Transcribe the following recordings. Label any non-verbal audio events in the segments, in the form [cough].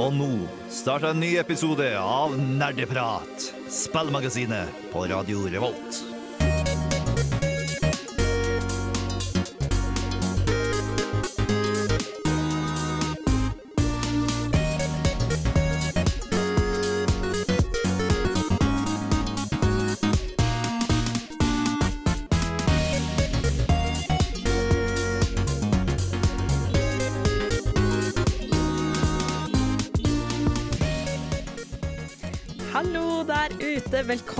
Og nå starter en ny episode av Nerdeprat, spillmagasinet på Radio Revolt.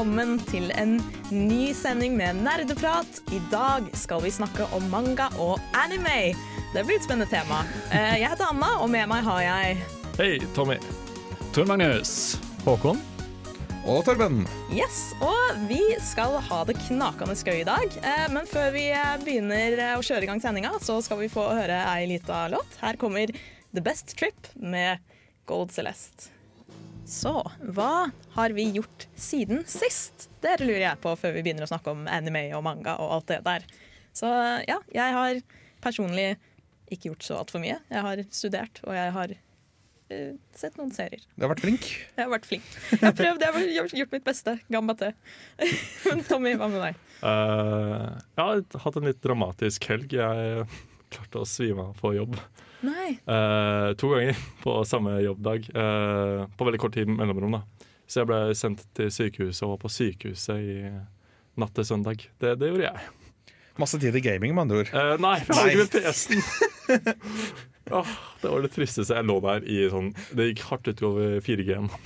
Velkommen til en ny sending med nerdeprat. I dag skal vi snakke om manga og anime. Det blir et spennende tema. Eh, Jeg heter Anna, og med meg har jeg Hei, Tommy. Tor Magnus. Håkon. Og Torben. Yes, og vi skal ha det knakende gøy i dag. Eh, Men før vi eh, begynner å kjøre i gang sendinga, så skal vi få høre ei lita låt. Her kommer The Best Trip med Gold Celeste. Så hva har vi gjort siden sist? Det lurer jeg på før vi begynner å snakke om anime og manga og alt det der. Så ja, jeg har personlig ikke gjort så altfor mye. Jeg har studert, og jeg har uh, sett noen serier. Du har vært flink. Jeg har vært flink. Jeg har prøvd, jeg har gjort- mitt beste. Gambate. [laughs] Men Tommy, hva med deg? Uh, jeg har hatt en litt dramatisk helg. Jeg klarte å svime av på jobb Nei. Eh, to ganger [laughs] på samme jobbdag. Uh, på veldig kort tid mellomrom. da. Så jeg ble sendt til sykehuset og var på sykehuset i natt til søndag. Det, det gjorde jeg. Masse tid til gaming, med andre ord. Uh, nei, for jeg har ikke med PC-en. [laughs] oh, det var det tristeste. Jeg lå der i sånn Det gikk hardt utover 4G-en. [laughs]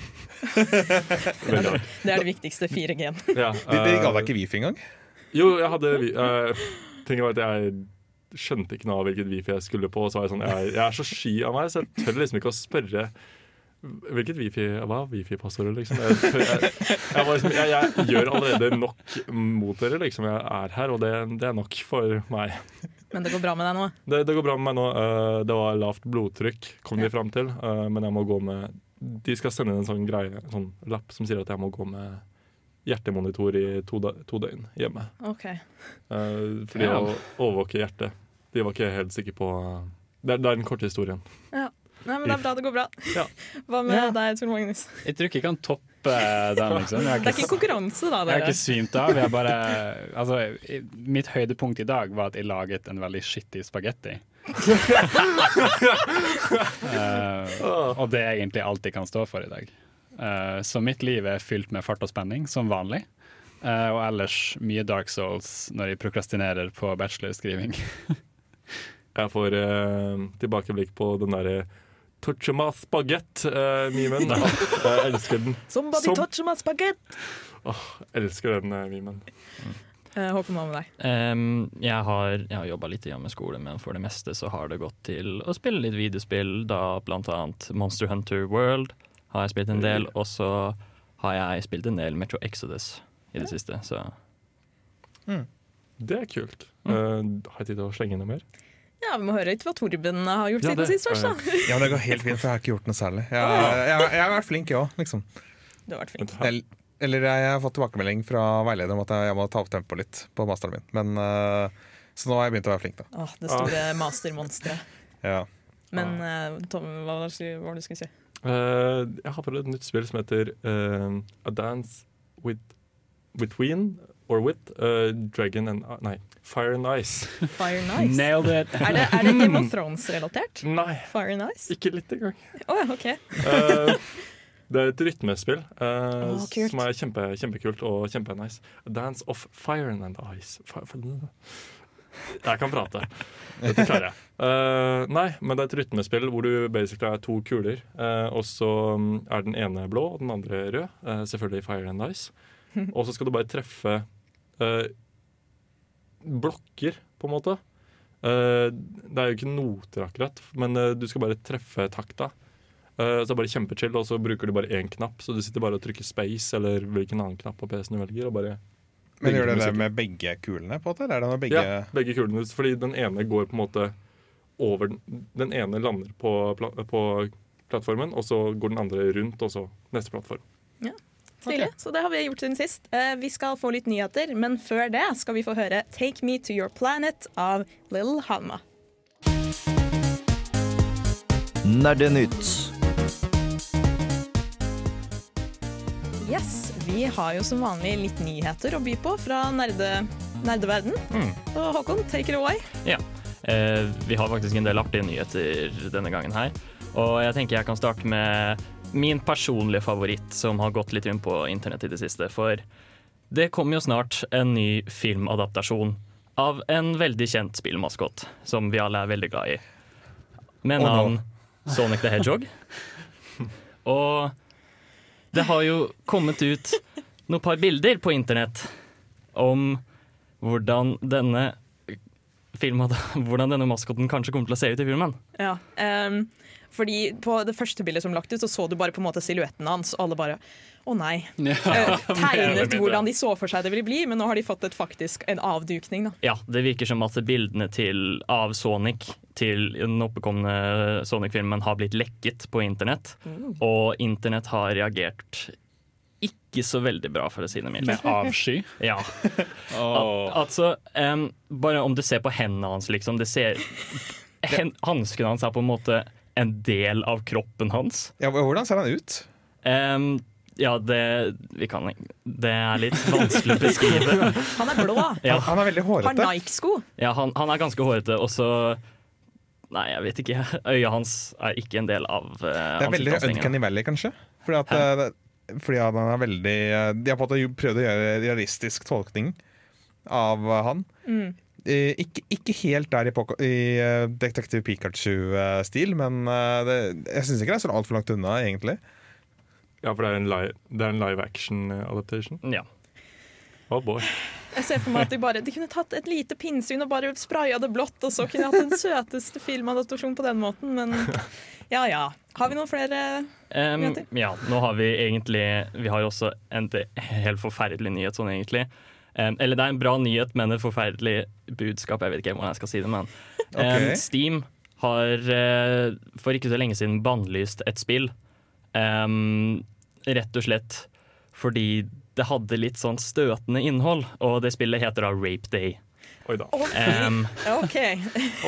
Det er det viktigste. 4G-en. Ja, De, de ga deg ikke Wifi engang? Jo, jeg hadde uh, tenker var at jeg skjønte ikke noe av hvilket wifi jeg skulle på. Og så var jeg sånn, jeg, jeg er så sky av meg, så jeg tør liksom ikke å spørre Hvilket wifi Hva er wifi-passordet, liksom? Jeg, jeg, jeg, var liksom jeg, jeg gjør allerede nok mot dere, liksom. Jeg er her, og det, det er nok for meg. Men det går bra med deg nå? Det, det går bra med meg nå. Eh, det var lavt blodtrykk, kom de fram til. eh, men jeg må gå med De skal sende en sånn greie, en sånn lapp som sier at jeg må gå med hjertemonitor i to, da, to døgn hjemme. Okay. Eh, fordi å overvåke hjertet. De var ikke helt sikre på Det er, det er den korte historien. Nei, men Det er bra det går bra. Ja. [laughs] Hva med Ja. deg, Tor Magnus? Jeg tror ikke jeg kan toppe den, liksom. Jeg har Det er ikke konkurranse, da. Dere. jeg har ikke svimt av. Jeg bare, [laughs] altså, mitt høydepunkt i dag var at jeg laget en veldig skittig spagetti. uh, [laughs] og det er egentlig alt jeg kan stå for i dag. Uh, så mitt liv er fylt med fart og spenning, som vanlig. Uh, og ellers mye Dark Souls når jeg prokrastinerer på bachelorskriving. Jeg får eh, tilbakeblikk på den derre Torchema spagett-memen. [laughs] jeg elsker den. Somebody Som- touch my spaghetti! Elsker den eh, memen. Eh, Håkon, hva med deg? Um, jeg har, jeg har jobba litt igjen med skole, men for det meste så har det gått til å spille litt videospill. Da blant annet Monster Hunter World har jeg spilt en del, og så har jeg spilt en del Metro Exodus i det siste. Så Det er kult. Eh, har jeg tid til å slenge inn noe mer? Ja, Vi må høre litt hva Torben har gjort Ja, siden sist. først da. Ja, men Det går helt fint, for jeg har ikke gjort noe særlig. Jeg, jeg, jeg har vært flink, jeg òg, liksom. Du har vært flink. Eller, eller jeg har fått tilbakemelding fra veileder om at jeg, jeg må ta opp tempoet litt på masteren min. Men, uh, så nå har jeg begynt å være flink, da. Åh, det store mastermonsteret. [laughs] Ja. Men uh, Tom, hva var det hva var det du skulle si? Uh, jeg har prøvd et nytt spill som heter A Dance with Between or with uh, Dragon and Nei, Fire and Ice. [laughs] Fire and Ice. Nailed it! Er det, er det [laughs] Game of Thrones-relatert? Nei, Fire and Ice? ikke litt engang. Oh, ja, OK. Eh, det er et rytmespill eh, oh, som er kjempe, kjempekult og kjempenice. Dance of Fire and Ice. Fire, jeg kan prate. Dette klarer jeg. Eh, nei, men det er et rytmespill hvor du basically er to kuler. eh, og så mm, er den ene blå og den andre rød. eh, selvfølgelig Fire and Ice. [laughs] Og så skal du bare treffe eh, blokker, på en måte. Eh, det er jo ikke noter, akkurat, men eh, du skal bare treffe takta. Eh, så det er bare kjempechill, og så bruker du bare én knapp. Så du sitter bare og trykker space eller hvilken annen knapp på PC-en du velger. Og bare Men gjør det det med begge kulene, på en måte? Eller er det noe begge Ja, begge kulene. Fordi den ene går på en måte over Den den ene lander på, pla på plattformen, og så går den andre rundt, og så neste plattform okay. så det har vi gjort siden sist. Eh, vi skal få litt nyheter, men før det skal vi få høre 'Take Me To Your Planet' av Lill Hanma. Nerdenytt. Yes, vi har jo som vanlig litt nyheter å by på fra nerde, nerdeverden. Mm. Og Håkon, take it away. Ja. Eh, vi har faktisk en del artige nyheter denne gangen her. Og jeg tenker jeg kan starte med min personlige favoritt, som har gått litt rundt på internett i det siste. For det kommer jo snart en ny filmadaptasjon av en veldig kjent spillmaskot, som vi alle er veldig glad i. Med Oh no. Sonic the Hedgehog. [laughs] Og det har jo kommet ut noen par bilder på internett om hvordan denne filmen, hvordan denne maskoten kanskje kommer til å se ut i filmen. Ja, ehm, fordi På det første bildet som lagt ut, så så du bare på en måte silhuetten hans, og alle bare å nei. [laughs] Ja. Eh, Tegnet hvordan de så for seg det ville bli, men nå har de fått et faktisk en avdukning. da. Ja, det virker som at bildene til, av Sonic til den oppkomne Sonic-filmen har blitt lekket på internett. Og internett har reagert ikke så veldig bra, for å si det mildt. Med avsky. [laughs] Ja. Åh. Altså, um, bare om du ser på hendene hans, liksom. Det ser hen, Hanskene hans er på en måte en del av kroppen hans. Ja, hvordan ser han ut? Um, ja, det Vi kan Det er litt vanskelig å beskrive. [laughs] Han er blå, Ja, Han er veldig hårete. har. Nike-sko. ja han, han er ganske hårete, og så Nei, jeg vet ikke. Øya hans er ikke en del av uh, Det er veldig Uncanny Valley, kanskje. Fordi, at, eh, fordi han er veldig eh, De har på en måte prøvd å gjøre realistisk tolkning av han. Eh, Ikke, ikke helt der i, Poco- i eh, Detektiv Pikachu-stil, men eh, det, jeg syns ikke det er så altfor langt unna, egentlig. Ja, for det er en live, er en live action eh, adaptation. Ja. Oh boy. Jeg ser for meg at De bare, de kunne tatt et lite pinnsvin og bare spraya det blått, og så kunne de hatt den [laughs] søteste filmadaptasjonen på den måten, men ja ja. Har vi noen flere Um, Nyheter? ja, nå har vi egentlig Vi har jo også en helt forferdelig nyhet, sånn egentlig. Eller det er en bra nyhet, men et forferdelig budskap. Jeg vet ikke hvordan jeg skal si det, men [laughs] okay. Ok. Steam har eh, for ikke så lenge siden bannlyst et spill. Rett og slett fordi det hadde litt sånn støtende innhold, og det spillet heter da Rape Day. Oi da. Å, fy. Em, [laughs] OK.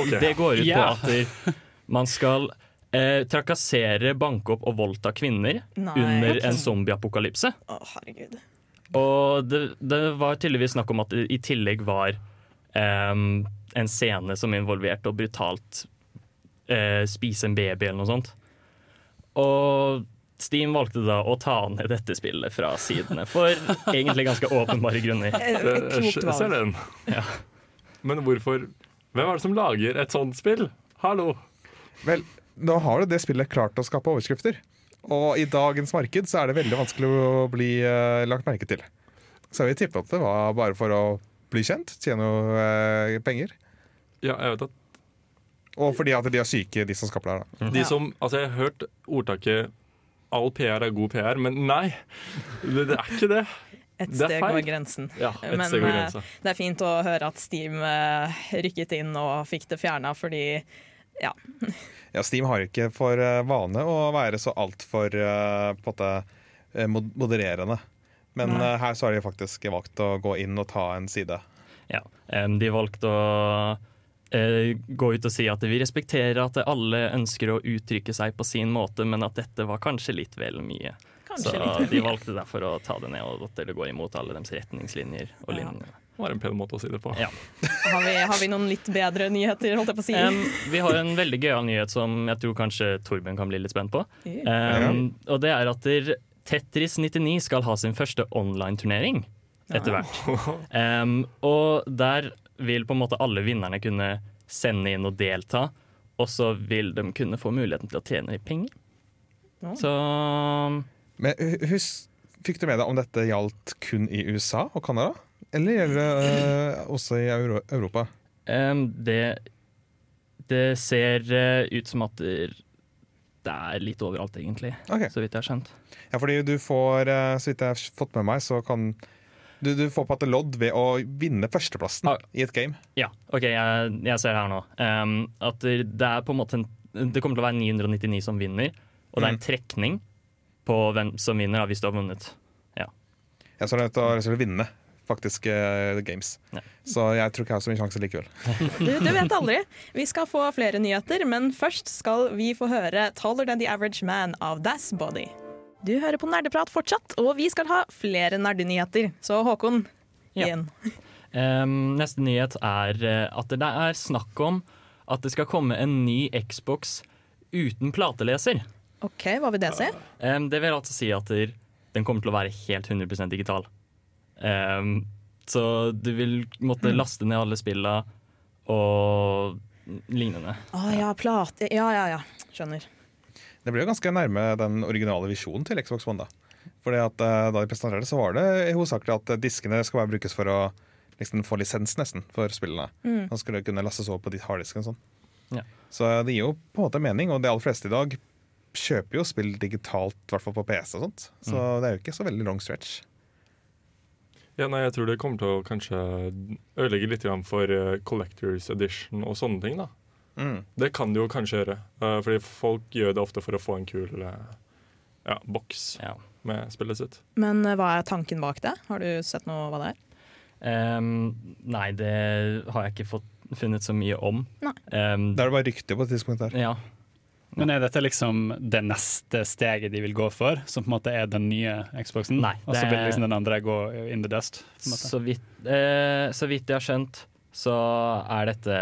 Ok. det går ut Ja. på at man skal eh, trakassere, banke opp og voldta kvinner Nei. under en zombieapokalypse. Å, herregud. Og det, det var tydeligvis snakk om at det i tillegg var um, en scene som involverte å brutalt uh, spise en baby eller noe sånt. Og Steam valgte da å ta ned dette spillet fra sidene for egentlig ganske åpenbare grunner. [laughs] Eh, ser den. Ja. Men hvorfor Hvem er det som lager et sånt spill? Hallo! Vel, nå har jo det spillet klart å skape overskrifter. Og i dagens marked så er det veldig vanskelig å bli uh, lagt merke til. Så jeg vil tippe at det var bare for å bli kjent, tjene noe eh, penger. Ja, jeg vet at Og fordi at de er syke, de som skaper det her. da. de som Altså, jeg har hørt ordtaket All PR er god PR, men nei. Det, det er ikke det. Et Det steg over grensen. Ja, et Men steg over grensen. det er fint å høre at Steam eh, rykket inn og fikk det fjerna, fordi Ja, Steam har ikke for eh, vane å være så altfor uh, eh, mod- modererende. Men Nei. eh, her så har de faktisk valgt å gå inn og ta en side. Ja. de valgte å eh, gå ut og si at vi respekterer at alle ønsker å uttrykke seg på sin måte, men at dette var kanskje litt vel mye. kanskje Så litt de valgte derfor å ta det ned og at det går imot alle deres retningslinjer og Ja. linjer. Det var en pen måte å si det på. Ja. har vi, har vi noen litt bedre nyheter, holdt jeg på å si? Um, vi har en veldig gøyal nyhet som jeg tror kanskje Torben kan bli litt spent på. Um, og det er at der Tetris 99 skal ha sin første online-turnering etter hvert. Um, og der vil på en måte alle vinnerne kunne sende inn og delta, og så vil de kunne få muligheten til å tjene litt penger. Så Men husk, fikk du med deg om dette gjaldt kun i USA og Canada? Eller gjelder det uh, også i Euro Europa? Um, det Det ser uh, ut som at det det er litt overalt, egentlig. Okay. Så vidt jeg har skjønt. Ja, fordi du får, uh, så vidt jeg har fått med meg, så kan du, du får på en lodd ved å vinne førsteplassen Ah. i et game. Ja, OK, jeg, jeg ser her nå. Um, at det det er på en måte en, Det kommer til å være 999 som vinner, og det er en trekning på hvem som vinner, da, hvis du har vunnet. Jeg så er nødt til å vinne faktisk eh, games. Ja. Så jeg tror ikke jeg har så mye sjanse likevel. [laughs] Du, du vet aldri. Vi skal få flere nyheter, men først skal vi få høre 'Taller Than The Average Man' av Das Body. Du hører på Nerdeprat fortsatt, og vi skal ha flere nerdenyheter. Så Håkon, Ja. Um, [laughs] neste nyhet er eh, at det er snakk om at det skal komme en ny Xbox uten plateleser. OK, hva vil det si? Um, det vil altså si at den kommer til å være helt 100% digital. Em, så du vil måtte laste ned alle spilla og lignende. Å ja, plate Ja, ja, ja. Skjønner. Det ble jo ganske nærme den originale visjonen til Xbox One. Da Fordi at uh, da de presenterte det, så var det hovedsakelig at eh, diskene skal bare brukes for å liksom, få lisens nesten for spillene. Mm. Så skulle kunne lastes over på ditt harddisk og sånn. Ja. Så det gir jo på en måte mening, og de aller fleste i dag kjøper jo spill digitalt, i hvert fall på PC og sånt. Så det er jo ikke så veldig long stretch. Ja, nei, jeg tror det kommer til å kanskje ødelegge litt for eh, Collectors Edition og sånne ting. da. Mm. Det kan det jo kanskje gjøre. eh, fordi folk gjør det ofte for å få en kul eh, ja, boks Ja. med spillet sitt. Men hva er tanken bak det? Har du sett noe hva det er? Um, nei, det har jeg ikke fått funnet så mye om. Nei. Em, Da er det bare rykter på et tidspunkt der. ja. Men er dette liksom det neste steget de vil gå for, som på en måte er den nye Xboxen? Nei, Og så vil liksom den andre gå in the dust? På en måte. Så vidt, eh, så vidt jeg har skjønt, så er dette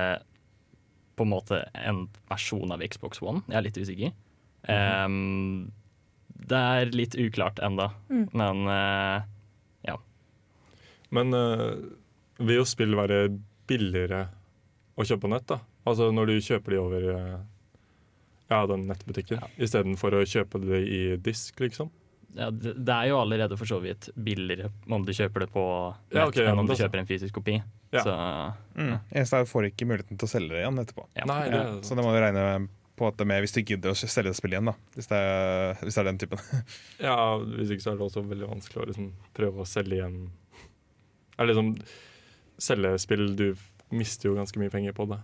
på en måte en versjon av Xbox One. Jeg er litt usikker. Em, det er litt uklart enda, Mm. men ja. Men uh, vil jo spill være billigere å kjøpe på nett? da? Altså når du kjøper de over eh, ja, den nettbutikken, Ja. istedenfor å kjøpe det i disk, liksom? ja, det, det er jo allerede for så vidt billigere om du kjøper det på nett Ja, okay, ja, enn om du kjøper en fysisk kopi. Ja. Så Mm. Eneste er at du får ikke muligheten til å selge det igjen etterpå. ja. Nei, det, Ja, så det må du regne på at det med hvis du gidder å selge det spillet igjen. da Hvis det er, hvis det er den typen. [laughs] ja, Hvis ikke så er det også veldig vanskelig å liksom prøve å selge igjen Eller liksom Selge spill Du mister jo ganske mye penger på det.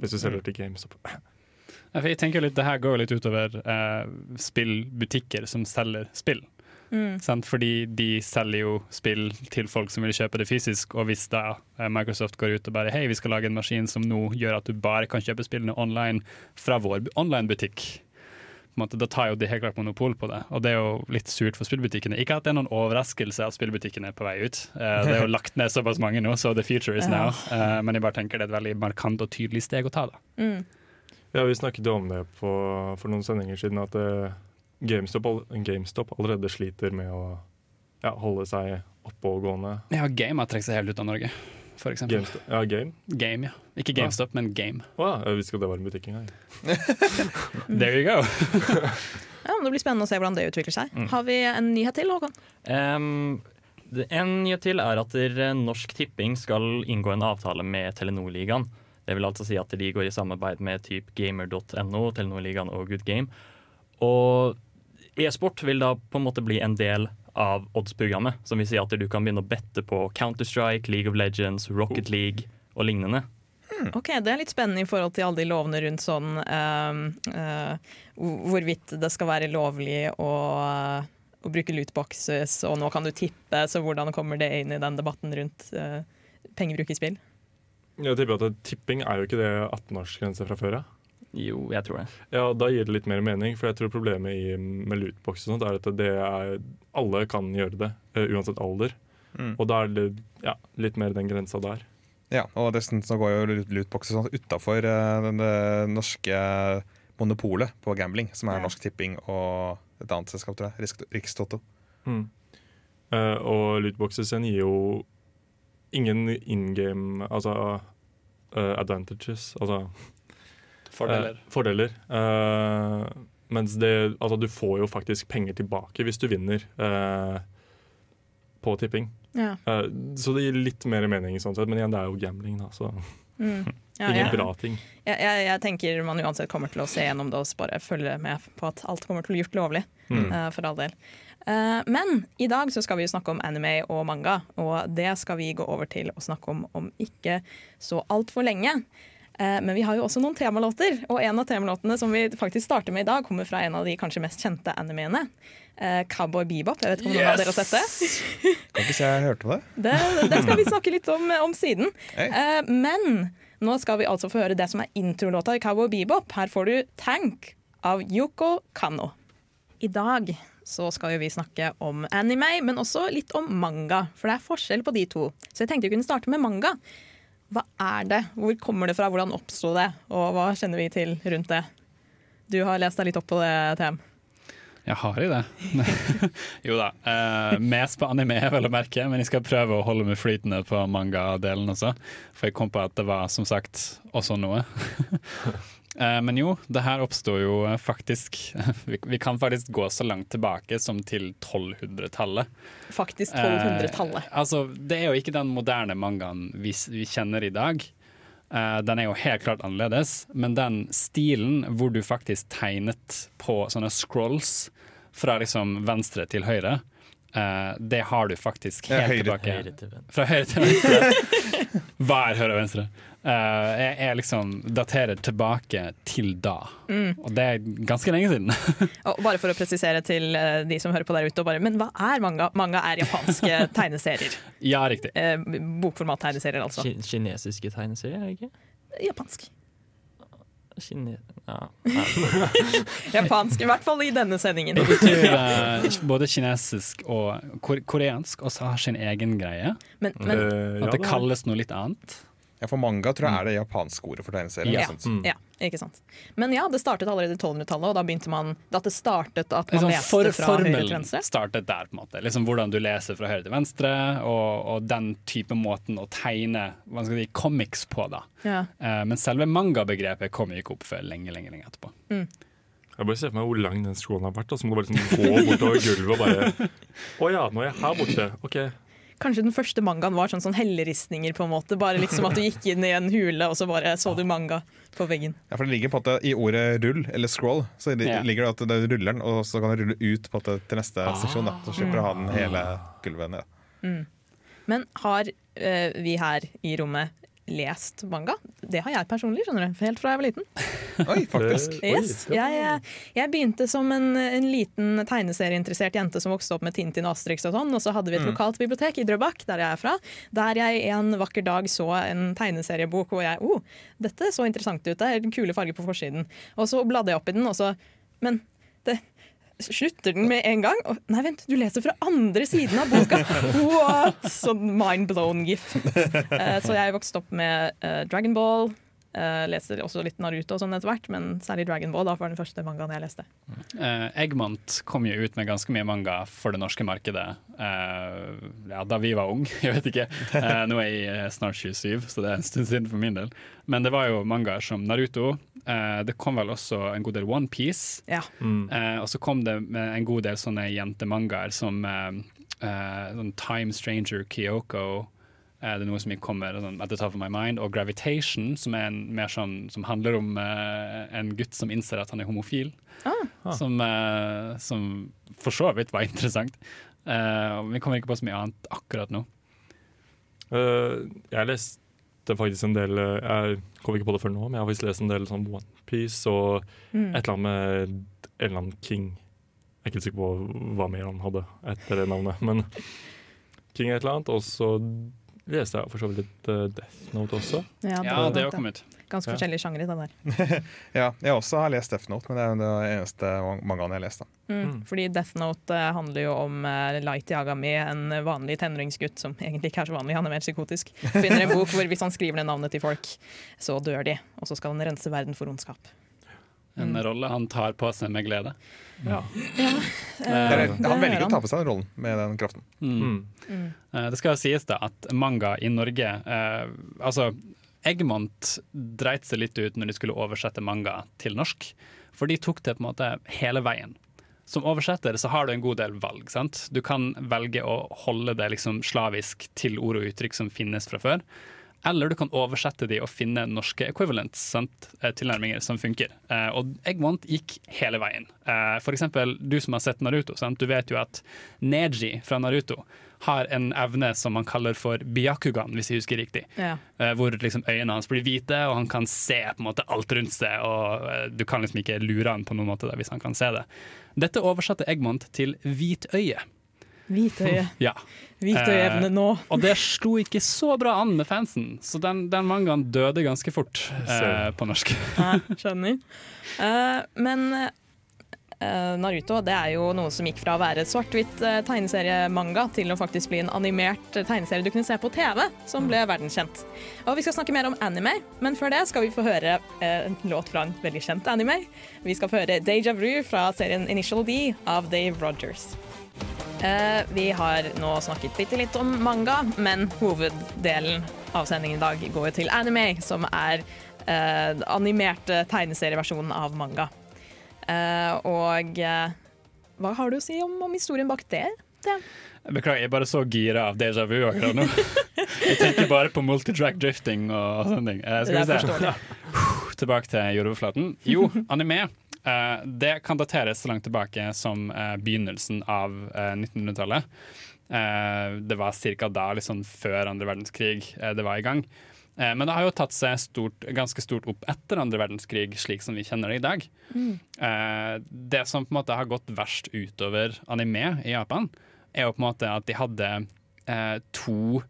Hvis du selger til GameStop. Jeg tenker litt, Det her går litt utover eh, spillbutikker som selger spill. Mm. Fordi de selger jo spill til folk som vil kjøpe det fysisk, og hvis da eh, Microsoft går ut og bare hei, vi skal lage en maskin som nå gjør at du bare kan kjøpe spillene online fra vår bu- online-butikk, da tar jo de helt klart monopol på det. Og det er jo litt surt for spillbutikkene. Ikke at det er noen overraskelse at spillbutikkene er på vei ut. Eh, det er jo [laughs] lagt ned såpass mange nå, så the future is now. Eh, men jeg bare tenker det er et veldig markant og tydelig steg å ta. da. Mm. Ja, Vi snakket jo om det på, for noen sendinger siden, at uh, GameStop, all- GameStop allerede sliter med å ja, holde seg oppegående. Ja, Game har trukket seg helt ut av Norge, for eksempel. GameStop, ja, Game? Game, ja. Ikke GameStop, men Game. Å ja, jeg visste ikke at det var en butikk engang. [laughs] There you go. [laughs] Ja, men Det blir spennende å se hvordan det utvikler seg. Har vi en nyhet til, Håkon? Um, en nyhet til er at der, Norsk Tipping skal inngå en avtale med Telenor-ligaen. Det vil altså si at de går i samarbeid med typ gamer.no, Telenor-ligaen og Good Game. Og e-sport vil da på en måte bli en del av odds-programmet. Som vil si at du kan begynne å bette på Counter-Strike, League of Legends, Rocket League og lignende. Ok, Det er litt spennende i forhold til alle de lovene rundt sånn uh, uh, hvorvidt det skal være lovlig å, å bruke lootboxes, og nå kan du tippe, så hvordan kommer det inn i den debatten rundt eh, pengebruk i spill? Jeg tipper at Tipping er jo ikke det 18-årsgrense fra før av. Jo, jeg tror det. Ja, da gir det litt mer mening, for jeg tror problemet i, med lootbox og sånt er at det er, alle kan gjøre det, eh, uansett alder. Mm. Og da er det ja, litt mer den grensa der. Ja, og dessuten så går jo lootbox lootboxer sånn utafor det norske monopolet på gambling, som er Norsk Tipping og et annet selskap, tror jeg. Rikstoto. Mm. Eh, og lootboxes gir jo ingen in game Altså uh, advantages, altså Fordeler. Uh, fordeler. Uh, mens det Altså, du får jo faktisk penger tilbake hvis du vinner eh, på tipping. Ja. Eh, så det gir litt mer mening, sånn sett. Men igjen, det er jo gambling, da, så Mm. Ja, ingen ja. bra ting. jeg, jeg, jeg tenker man uansett kommer til å se gjennom det og bare følge med på at alt kommer til å bli gjort lovlig. Mm. Uh, for all del. Uh, men i dag så skal vi snakke om anime og manga, og det skal vi gå over til å snakke om om ikke så altfor lenge. Eh, men vi har jo også noen temalåter, og en av temalåtene som vi faktisk starter med i dag, kommer fra en av de kanskje mest kjente animeene. Uh, Cowboy Bebop. Jeg vet ikke om noen av dere har sett det? Kan ikke si jeg hørte på det. Det, det skal vi snakke litt om, om siden. Eh, men nå skal vi altså få høre det som er introlåta i Cowboy Bebop. Her får du Tank av Yoko Kano. I dag så skal vi snakke om anime, men også litt om manga. For det er forskjell på de to. Så jeg tenkte vi kunne starte med manga. Hva er det? Hvor kommer det fra? Hvordan oppsto det? Og hva kjenner vi til rundt det? Du har lest deg litt opp på det, TM. Jeg har jo det. [laughs] jo da. Eh, mest på anime, vel å merke, men jeg skal prøve å holde meg flytende på manga-delen også. For jeg kom på at det var som sagt også noe. [laughs] eh, men jo, det her oppsto jo faktisk [laughs] vi, vi kan faktisk gå så langt tilbake som til 1200-tallet. Faktisk 1200-tallet. Eh, altså, det er jo ikke den moderne mangaen vi, vi kjenner i dag. Uh, den er jo helt klart annerledes, men den stilen hvor du faktisk tegnet på sånne scrolls fra liksom venstre til høyre, uh, det har du faktisk helt høyre. tilbake Høyre til. Fra høyre til venstre. [laughs] Hva er høyre og venstre? Uh, jeg, er liksom daterer tilbake til da, og det er ganske lenge siden. [laughs] Og bare for å presisere til eh, de som hører på der ute, og bare, men hva er manga? Manga er japanske [laughs] tegneserier. ja, riktig. Eh, Bokformat-tegneserier, altså. Ki- Kinesiske tegneserier, er det ikke? Japansk. Kine... Ja. [laughs] Japansk, i hvert fall i denne sendingen. Eh, både kinesisk og koreansk også har sin egen greie. Men, men Eh, At det kalles noe litt annet. Ja, for manga tror jeg er det japanske ordet for tegneserie. Ja. jeg. Mm. Ja, ikke sant. Men ja, det startet allerede i 1200-tallet, og da begynte man At det startet at man Liksom, leste for, fra høyre til formelen venstre. startet der, på en måte. Liksom Hvordan du leser fra høyre til venstre, og, og den type måten å tegne hva skal si, comics på. da. Ja. Uh, men selve manga-begrepet kom ikke opp før lenge lenge, lenge etterpå. Jeg bare ser for meg hvor lang den skolen har vært. Og så må du bare liksom gå bortover gulvet og bare [laughs] Å ja, nå er jeg her borte. OK. Kanskje den første mangaen var sånn, sånn helleristninger, på en måte. Bare liksom at du gikk inn i en hule, og så bare så du manga på veggen. Ja, for det ligger på at I ordet rull, eller scroll, så det, Ja. ligger det at det ruller den, og så kan du rulle ut på en til neste seksjon. Da. Så slipper du å ha den hele gulvet ned. Men har eh, vi her i rommet lest manga? Det har jeg personlig, skjønner du. Helt fra jeg var liten. [laughs] Oi, faktisk. [laughs] Yes. Jeg, jeg begynte som en, en liten tegneserieinteressert jente som vokste opp med Tintin og Asterix og sånn, og så hadde vi et lokalt bibliotek i Drøbak, der jeg er fra, der jeg en vakker dag så en tegneseriebok hvor jeg oh, dette så interessant ut, det er kule farger på forsiden. Og så bladde jeg opp i den, og så Men Slutter den med en gang? Og, nei, vent, du leser fra andre siden av boka! What? Sånn mind blown gif. Uh, så jeg vokste opp med uh, Dragon Ball. Uh, leste også litt Naruto og sånn etter hvert, men særlig Dragon Ball da, var den første mangaen jeg leste. Uh, Eggmont kom jo ut med ganske mye manga for det norske markedet uh, ja, da vi var unge. [laughs] Jeg vet ikke. Uh, nå er jeg snart 27, så det er en stund siden for min del. Men det var jo mangaer som Naruto. Eh, det kom vel også en god del Onepiece. Ja. Mm. Eh, og så kom det en god del sånne jentemangaer som eh, sånn Time Stranger Kyoko. Eh, det er noe som kommer sånn, at the top of my mind. Og Gravitation, som er en, mer sånn, som handler om en gutt som innser at han er homofil. Ah. Som, eh, som for så vidt var [laughs] interessant. Uh, vi kommer ikke på så mye annet akkurat nå. Uh, jeg leste faktisk en del eh, Jeg kom ikke på det før nå, men jeg har faktisk lest en del sånn Onepiece og Mm. et eller annet med en eller annen King. Jeg er ikke sikker på hva mer han hadde etter det navnet, [laughs] men King et eller annet. Og så leste jeg for så vidt litt uh, Death Note også. Ja, Ja, det har kommet. Ganske Ja. forskjellige sjangre, det der. [laughs] Ja, jeg også har lest Death Note, men det er det eneste mangaen jeg har lest. da. Mm. Mm. Fordi Death Note eh, handler jo om uh, Light Yagami, en vanlig tenåringsgutt som [laughs] egentlig ikke er så vanlig, han er mer psykotisk. Finner en bok hvor hvis han skriver ned navnet til folk, så dør de. Og så skal han rense verden for ondskap. En Mm. rolle han tar på seg med glede. Ja. ja. Uh, han velger å ta på seg den rollen med den kraften. Mm. Mm. Uh, Det skal jo sies da at manga i Norge uh, Altså, Eggmont dreit seg litt ut når de skulle oversette manga til norsk. For de tok det på en måte hele veien. Som oversetter så har du en god del valg. sant? Du kan velge å holde det liksom slavisk til ord og uttrykk som finnes fra før. Eller du kan oversette de og finne norske equivalents, sant? eh, tilnærminger som funker. Eh, og Eggmont gikk hele veien. Eh, for eksempel du som har sett Naruto. Sant? Du vet jo at Neji fra Naruto har en evne som man kaller for byakugan, hvis jeg husker riktig. Ja. Eh, hvor liksom øynene hans blir hvite, og han kan se på en måte alt rundt seg. Og du kan liksom ikke lure han på noen måte da, hvis han kan se det. Dette oversatte Eggmont til hvitøye. Hvitøye. [laughs] Ja. Hvitøyeevne nå. Og det slo ikke så bra an med fansen, så den, den mangaen døde ganske fort eh, på norsk. [laughs] Ja, skjønner. Eh, men eh, Eh, Naruto det er jo noe som gikk fra å være svart-hvitt eh, tegneseriemanga til å faktisk bli en animert eh, tegneserie du kunne se på TV, som ble verdenskjent. Og Vi skal snakke mer om anime, men før det skal vi få høre eh, en låt fra en veldig kjent anime. Vi skal få høre Deja Vu fra serien Initial D av Dave Rogers. Eh, vi har nå snakket bitte litt om manga, men hoveddelen av sendingen i dag går til anime, som er eh, animerte tegneserieversjonen av manga. Eh, og hva har du å si om, om historien bak det? det? Beklager, jeg er bare så gira av déjà vu akkurat nå. [laughs] Jeg tenker bare på multitrack drifting og sånne ting. Eh, skal vi se. Tilbake til jordoverflaten. Jo, anime. Eh, det kan dateres så langt tilbake som eh, begynnelsen av eh, 1900-tallet. Eh, det var ca. da, liksom før andre verdenskrig, det var i gang. Men det har jo tatt seg stort, ganske stort opp etter andre verdenskrig, slik som vi kjenner det i dag. Eh, det som på en måte har gått verst utover anime i Japan, er jo på en måte at de hadde to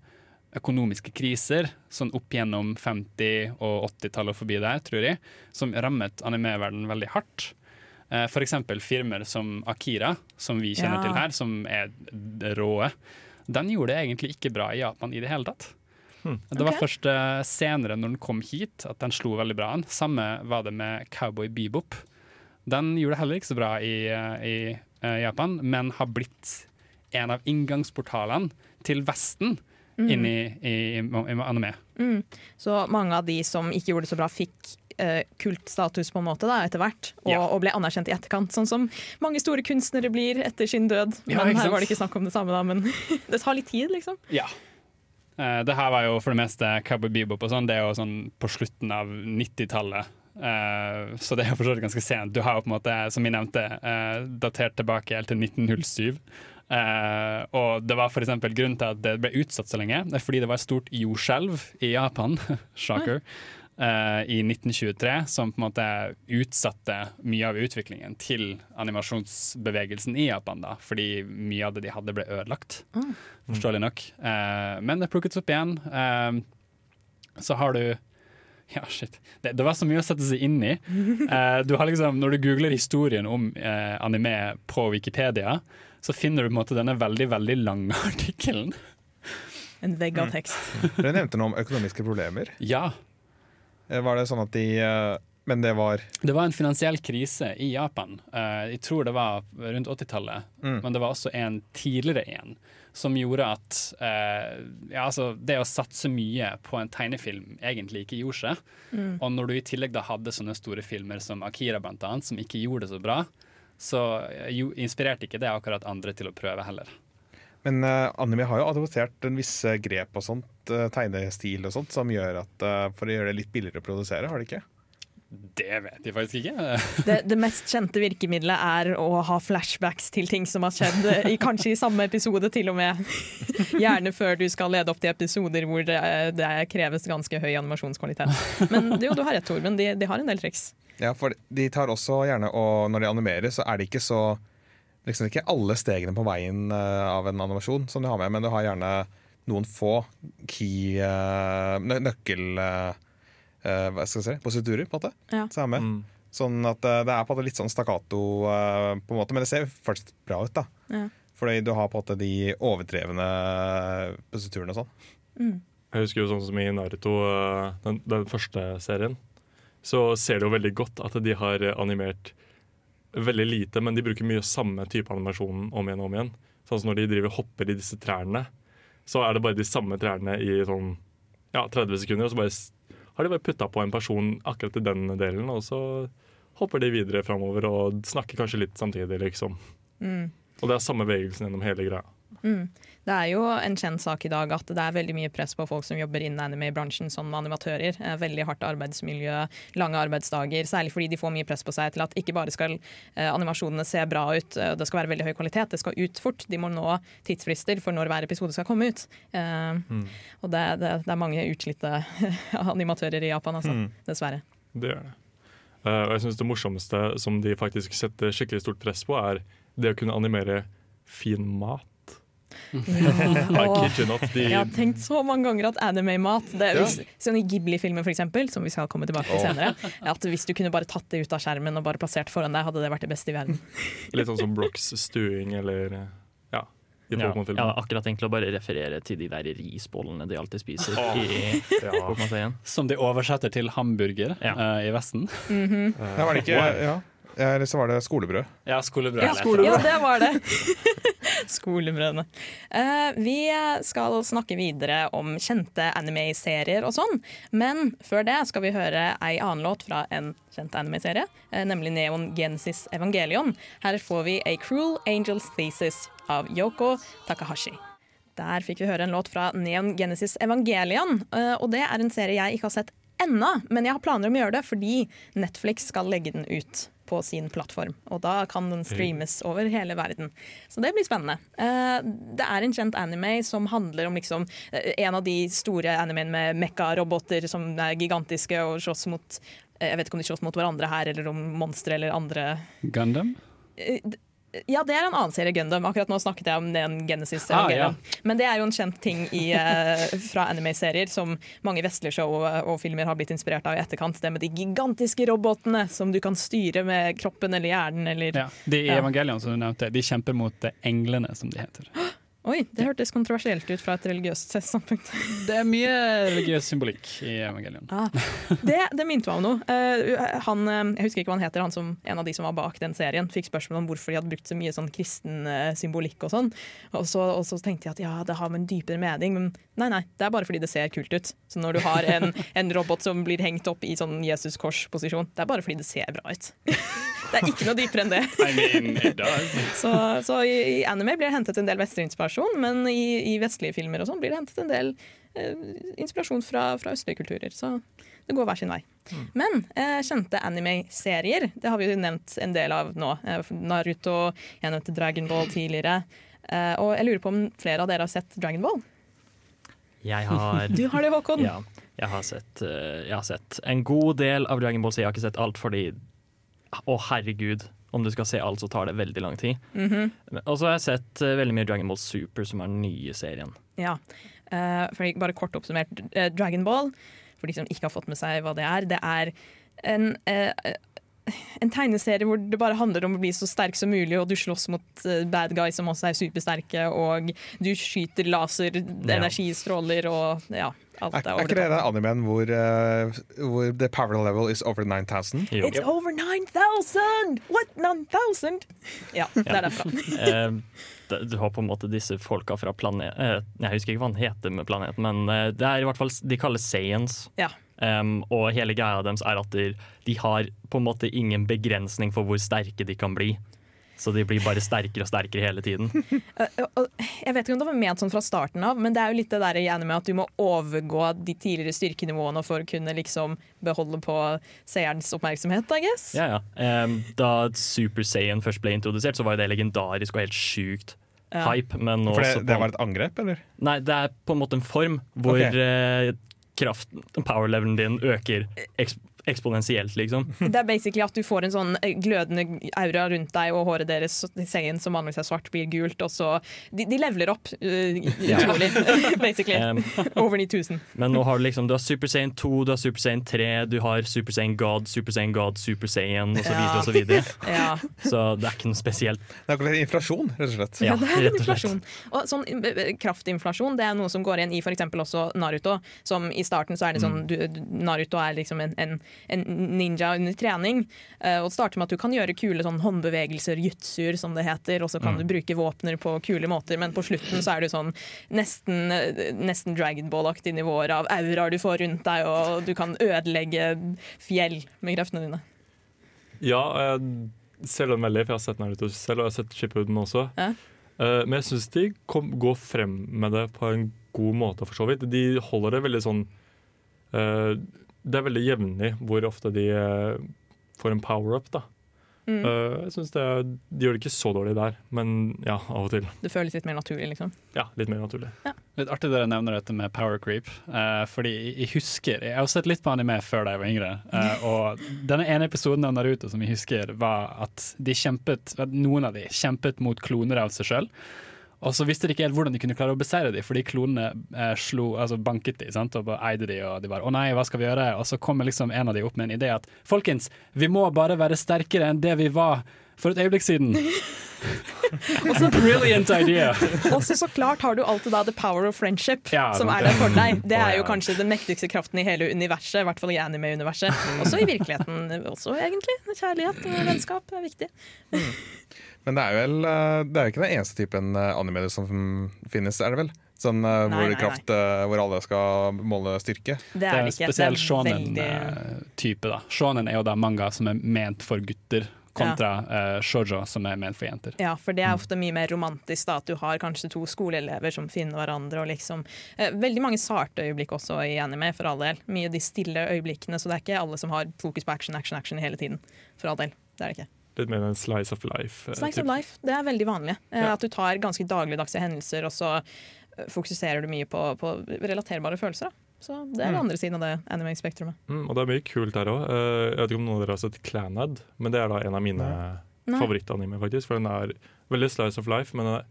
økonomiske kriser sånn opp gjennom 50- og 80-tallet og forbi der, tror jeg, som rammet animeverdenen veldig hardt. F.eks. For eksempel firmaer som Akira, som vi kjenner Ja. til her, som er råe. Den gjorde det egentlig ikke bra i Japan i det hele tatt. Det var okay. først eh, senere, når den kom hit, at den slo veldig bra an. Samme var det med Cowboy Bebop. Den gjorde det heller ikke så bra i, eh, i eh, Japan, men har blitt en av inngangsportalene til Vesten inn i, i, i anime. Så mange av de som ikke gjorde det så bra, fikk eh, kultstatus på en måte da, etter hvert, og, Ja. og ble anerkjent i etterkant. Sånn som mange store kunstnere blir etter sin død. Ja, men her var det ikke snakk om det samme, da. Men [laughs] det tar litt tid, liksom. Ja. Eh, det her var jo for det meste Cowboy Bebop og sånn. Det er jo sånn på slutten av 90-tallet. Uh, så det er for ganske sent. Du har jo på en måte, som jeg nevnte, uh, datert tilbake helt til 1907. Eh, og det var for grunnen til at det ble utsatt så lenge, fordi det var et stort jordskjelv i Japan, [laughs] shocker, eh, i 1923, som på en måte utsatte mye av utviklingen til animasjonsbevegelsen i Japan, da, fordi mye av det de hadde ble ødelagt forståelig nok. Eh, men det plukkes opp igjen. Så har du [laughs] Ja, shit. Det, det var så mye å sette seg inn i. [laughs] Eh, du har liksom, når du googler historien om eh, anime på Wikipedia, så finner du på en måte denne veldig veldig lange [laughs] artikkelen. En vegg Mm. av tekst. [laughs] Dere nevnte noe om økonomiske problemer. Ja, Eh, Var det sånn at de eh, Men det var det var en finansiell krise i Japan. Eh, jeg tror det var rundt 80-tallet, Mm. men det var også en tidligere en som gjorde at eh, ja, altså, det å satse mye på en tegnefilm egentlig ikke gjorde seg. Og når du i tillegg da hadde sånne store filmer som Akira blant annet, som ikke gjorde det så bra, så eh, jo, inspirerte ikke det akkurat andre til å prøve heller. Men uh, anime har jo adoptert en viss grep og sånt, uh, tegnestil og sånt, som gjør at uh, for å gjøre det litt billigere å produsere, har det ikke? Det vet jeg faktisk ikke. [laughs] Det, det mest kjente virkemidlet er å ha flashbacks til ting som har skjedd, eh, i, kanskje i samme episode til og med. [laughs] Gjerne før du skal lede opp til episoder hvor det, det kreves ganske høy animasjonskvalitet. Men jo, du har rett, Torben. De, de har en del triks. Ja, for de tar også gjerne og når de animerer, så er det ikke så liksom ikke alle stegene på veien eh, av en animasjon som du har med, men du har gjerne noen få key uh, nøkkel eh, eh, hva skal jeg si, positurer, på en måte, Ja. Så er med. Mm. Sånn at eh, det er på en måte litt sånn stakkato, eh, på en måte, men det ser faktisk bra ut. da Ja. Fordi du har på en måte de overdrevne positurene og sånn. Jeg husker jo sånn som i Naruto, eh, den, den første serien, så ser det jo veldig godt at de har animert veldig lite, men de bruker mye samme type animasjon om igjen og om igjen. Sånn som når de driver hopper i disse trærne, så er det bare de samme trærne i sånn ja, 30 sekunder, og så bare, har de bare putta på en person akkurat i den delen, og så hopper de videre framover og snakker kanskje litt samtidig, liksom. Og det er samme bevegelsen gjennom hele greia. Det er jo en kjent sak i dag at det er veldig mye press på folk som jobber innen anime-bransjen som animatører. Eh, Veldig hardt arbeidsmiljø, lange arbeidsdager, særlig fordi de får mye press på seg til at ikke bare skal eh, animasjonene se bra ut, eh, det skal være veldig høy kvalitet, det skal ut fort. De må nå tidsfrister for når hver episode skal komme ut. Eh, Og det, det, det er mange utslitte [laughs] animatører i Japan, altså. Dessverre. Det gjør det. Og jeg synes det morsomste som de faktisk setter skikkelig stort press på, er det å kunne animere fin mat. [laughs] Not. De, Jeg har tenkt så mange ganger at anime-mat det er, Sånn i Ghibli-filmer, for eksempel, som vi skal komme tilbake til senere. At Hvis du kunne bare tatt det ut av skjermen og bare plassert foran deg, hadde det vært det beste i verden. [laughs] litt sånn som Blocks stuing eller eh, ja, i Ja, jeg hadde akkurat tenkt å bare referere til de der risbollene de alltid spiser Oh. i Ja. [laughs] Som de oversetter til hamburger Ja. eh, i Vesten. Ja, var det ikke ja. Eller så var det skolebrød. Ja, skolebrød. Ja, skolebrød. ja det var det. [laughs] Skolebrødene. Uh, vi skal snakke videre om kjente anime-serier og sånn, men før det skal vi høre ei annen låt fra en kjent anime-serie, uh, nemlig Neon Genesis Evangelion. Her får vi A Cruel Angels Thesis av Yoko Takahashi. Der fikk vi høre en låt fra Neon Genesis Evangelion, uh, og det er en serie jeg ikke har sett ennå, men jeg har planer om å gjøre det fordi Netflix skal legge den ut på sin plattform. Og da kan den streames over hele verden. Så det blir spennende. Eh, Det er en kjent anime som handler om liksom eh, en av de store animene med mekka-roboter som er gigantiske og slåss mot eh, Jeg vet ikke om de slåss mot hverandre her, eller om monstre eller andre Gundam? Eh, ja, det er en annen serie Gundam. Akkurat nå snakket jeg om den Genesis. Ah, ja. Men det er jo en kjent ting i, eh, fra anime-serier som mange vestlige show og, og filmer har blitt inspirert av i etterkant. Det med de gigantiske robotene som du kan styre med kroppen eller hjernen eller Ja. De i Ja. Evangelion som du nevnte, de kjemper mot eh, englene, som de heter. Oi, det hørtes kontroversielt ut fra et religiøst standpunkt. [laughs] Det er mye religiøs symbolikk i Evangelion. Ah, det, det minte meg om noe. Uh, han, eh, jeg husker ikke hva han heter, han som en av de som var bak den serien, fikk spørsmål om hvorfor de hadde brukt så mye sånn kristen uh, symbolikk og sånn. Og så, og så tenkte jeg at ja, det har med en dypere mening, men nei, nei, det er bare fordi det ser kult ut. Så når du har en, en robot som blir hengt opp i sånn Jesus-kors-posisjon, det er bare fordi det ser bra ut. Det er ikke noe dypere enn det. I mean, it does. Så, så i, i anime blir det hentet en del vestlig inspirasjon, men i, i vestlige filmer og sånn blir det hentet en del eh, inspirasjon fra, fra østlige kulturer. Så det går hver sin vei. Men eh, kjente anime-serier, det har vi jo nevnt en del av nå. Eh, Naruto, jeg nevnte Dragon Ball tidligere. Eh, og jeg lurer på om flere av dere har sett Dragon Ball? Jeg har [laughs] Du har det, Håkon. Ja, jeg har sett, eh, jeg har sett en god del av Dragon Ball, så jeg har ikke sett alt fordi Å, herregud. Om du skal se alt, så tar det veldig lang tid. Mm -hmm. Og så har jeg sett uh, veldig mye Dragon Ball Super, som er den nye serien. Ja. uh, for bare kort oppsummert, uh, Dragon Ball, for de som ikke har fått med seg hva det er, det er en, eh, en tegneserie hvor det bare handler om å bli så sterk som mulig, og du slåss mot eh, bad guys som også er supersterke, og du skyter laser, energistråler og ja, alt Er, ikke det. den animen hvor, uh, hvor the power level is over 9000? It's over 9000! What, 9000? Ja, det er derfra. [laughs] [laughs] Eh, du har på en måte disse folka fra planet... jeg husker ikke hva han heter med planeten, men det er i hvert fall De kalles Sayans. Ja. Um, og hele greia deres er at de, de har på en måte ingen begrensning for hvor sterke de kan bli. Så de blir bare sterkere og sterkere hele tiden. [laughs] Eh, Jeg vet ikke om det var ment sånn fra starten av, men det er jo litt det der i med at du må overgå de tidligere styrkenivåene for å kunne liksom beholde på seerens oppmerksomhet, I guess. Ja, ja. Da Super Saiyan først ble introdusert, så var jo det legendarisk og helt sjukt Ja. hype. Men nå For så det, på- det var et angrep, eller? Nei, det er på en måte en form hvor Ok. Eh, kraft, power-levelen din øker eksponentielt, liksom. [laughs] Det er basically at du får en sånn eh, glødende aura rundt deg, og håret deres seien som vanligvis er svart, blir gult, og så De, de leveler opp, uh, utrolig, [laughs] basically. [laughs] Um, Over 9000. Men nå har du liksom Du har Super Saiyan 2, du har Super Saiyan 3, du har Super Saiyan God, Super Saiyan God, Super Saiyan osv. Ja. Så, videre. Ja. så det er ikke noe spesielt. Det er akkurat inflasjon, rett og slett. Ja, det er rett og slett. inflasjon. Og sånn eh, kraftinflasjon det er noe som går igjen i f.eks. også Naruto. Som I starten så er det sånn du, Naruto er liksom en, en, en ninja under trening. eh, og starter med at du kan gjøre kule sånn håndbevegelser, jutsuer som det heter, og så kan du bruke våpner på kule måter, men på slutten så er du sånn nesten, eh, nesten Dragonball-aktige nivåer av auraer du får rundt deg, og du kan ødelegge fjell med kreftene dine. Ja, selv om den veldig, for jeg har sett Naruto selv, og jeg har sett Shippuden også. Ja. Eh, men jeg syns de kom, går frem med det på en god måte, for så vidt. De holder det veldig sånn eh, Det er veldig jevnlig hvor ofte de eh, får en power-up, da. Mm. Eh, jeg synes det, De gjør det ikke så dårlig der, men ja, av og til. Det føles litt mer naturlig, liksom. Ja, Litt mer naturlig. Litt artig dere nevner dette med power creep. eh, fordi jeg husker Jeg har sett litt på anime før da jeg var yngre. eh, [laughs] og denne ene episoden av Naruto som jeg husker, var at de kjempet at noen av de kjempet mot kloner av seg sjøl. Og så visste de ikke helt hvordan de kunne klare å beseire dem, fordi klonene eh, slo, altså banket de, sant? og bare eide de, og de bare 'Å nei, hva skal vi gjøre?' Og så kommer liksom en av dem opp med en idé at 'Folkens, vi må bare være sterkere enn det vi var for et øyeblikk siden'. [laughs] [laughs] Brilliant idea! [laughs] Og så så klart har du alltid da the power of friendship, Ja, som er der for deg. Det er jo kanskje den mektigste kraften i hele universet, i hvert fall i anime-universet. Også i virkeligheten, også egentlig. Kjærlighet og vennskap er viktig. Men det er vel eh, Det er jo ikke den eneste typen eh, anime som finnes, er det vel? Sånn eh, Nei, hvor, nei, kraft, nei. hvor alle skal måle styrke. Det er det er spesielt shonen-type. da Shonen er jo da manga som er ment for gutter, kontra eh, shoujo som er ment for jenter. Ja, for det er ofte mye mer romantisk da, at du har kanskje to skoleelever som finner hverandre. og liksom eh, Veldig mange sarte øyeblikk også i anime, for all del. Mye av de stille øyeblikkene, så det er ikke alle som har fokus på action, action, action hele tiden. For all del. Det er det ikke. Litt mer en slice of life. eh, Slice of life, det er veldig vanlig. Eh, Ja. At du tar ganske dagligdagse hendelser, og så eh, fokuserer du mye på, på relaterbare følelser. Da. Så det er den andre siden av det anime-spektrumet. Mm, og det er mye kult her òg. jeg vet ikke om noen av dere har sett Clanad, men det er da en av mine Nei. favorittanime, faktisk. For den er veldig slice of life, men den er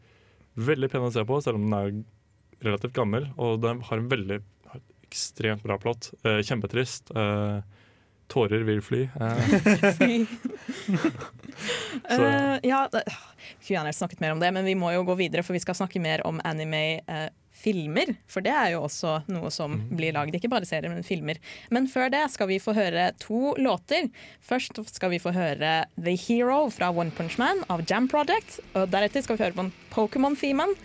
veldig pen å se på, selv om den er relativt gammel. Og den har en veldig har ekstremt bra plott. Kjempetrist. Eh, tårer vil fly. Eh, [laughs] Så- Eh, ja, det, skulle gjerne snakket mer om det, men vi må jo gå videre, for vi skal snakke mer om anime-filmer. for det er jo også noe som blir lagd, ikke bare serier, men filmer. Men før det skal vi få høre to låter. Først skal vi få høre The Hero fra One Punch Man av Jam Project. Og deretter skal vi høre på Pokémon-themen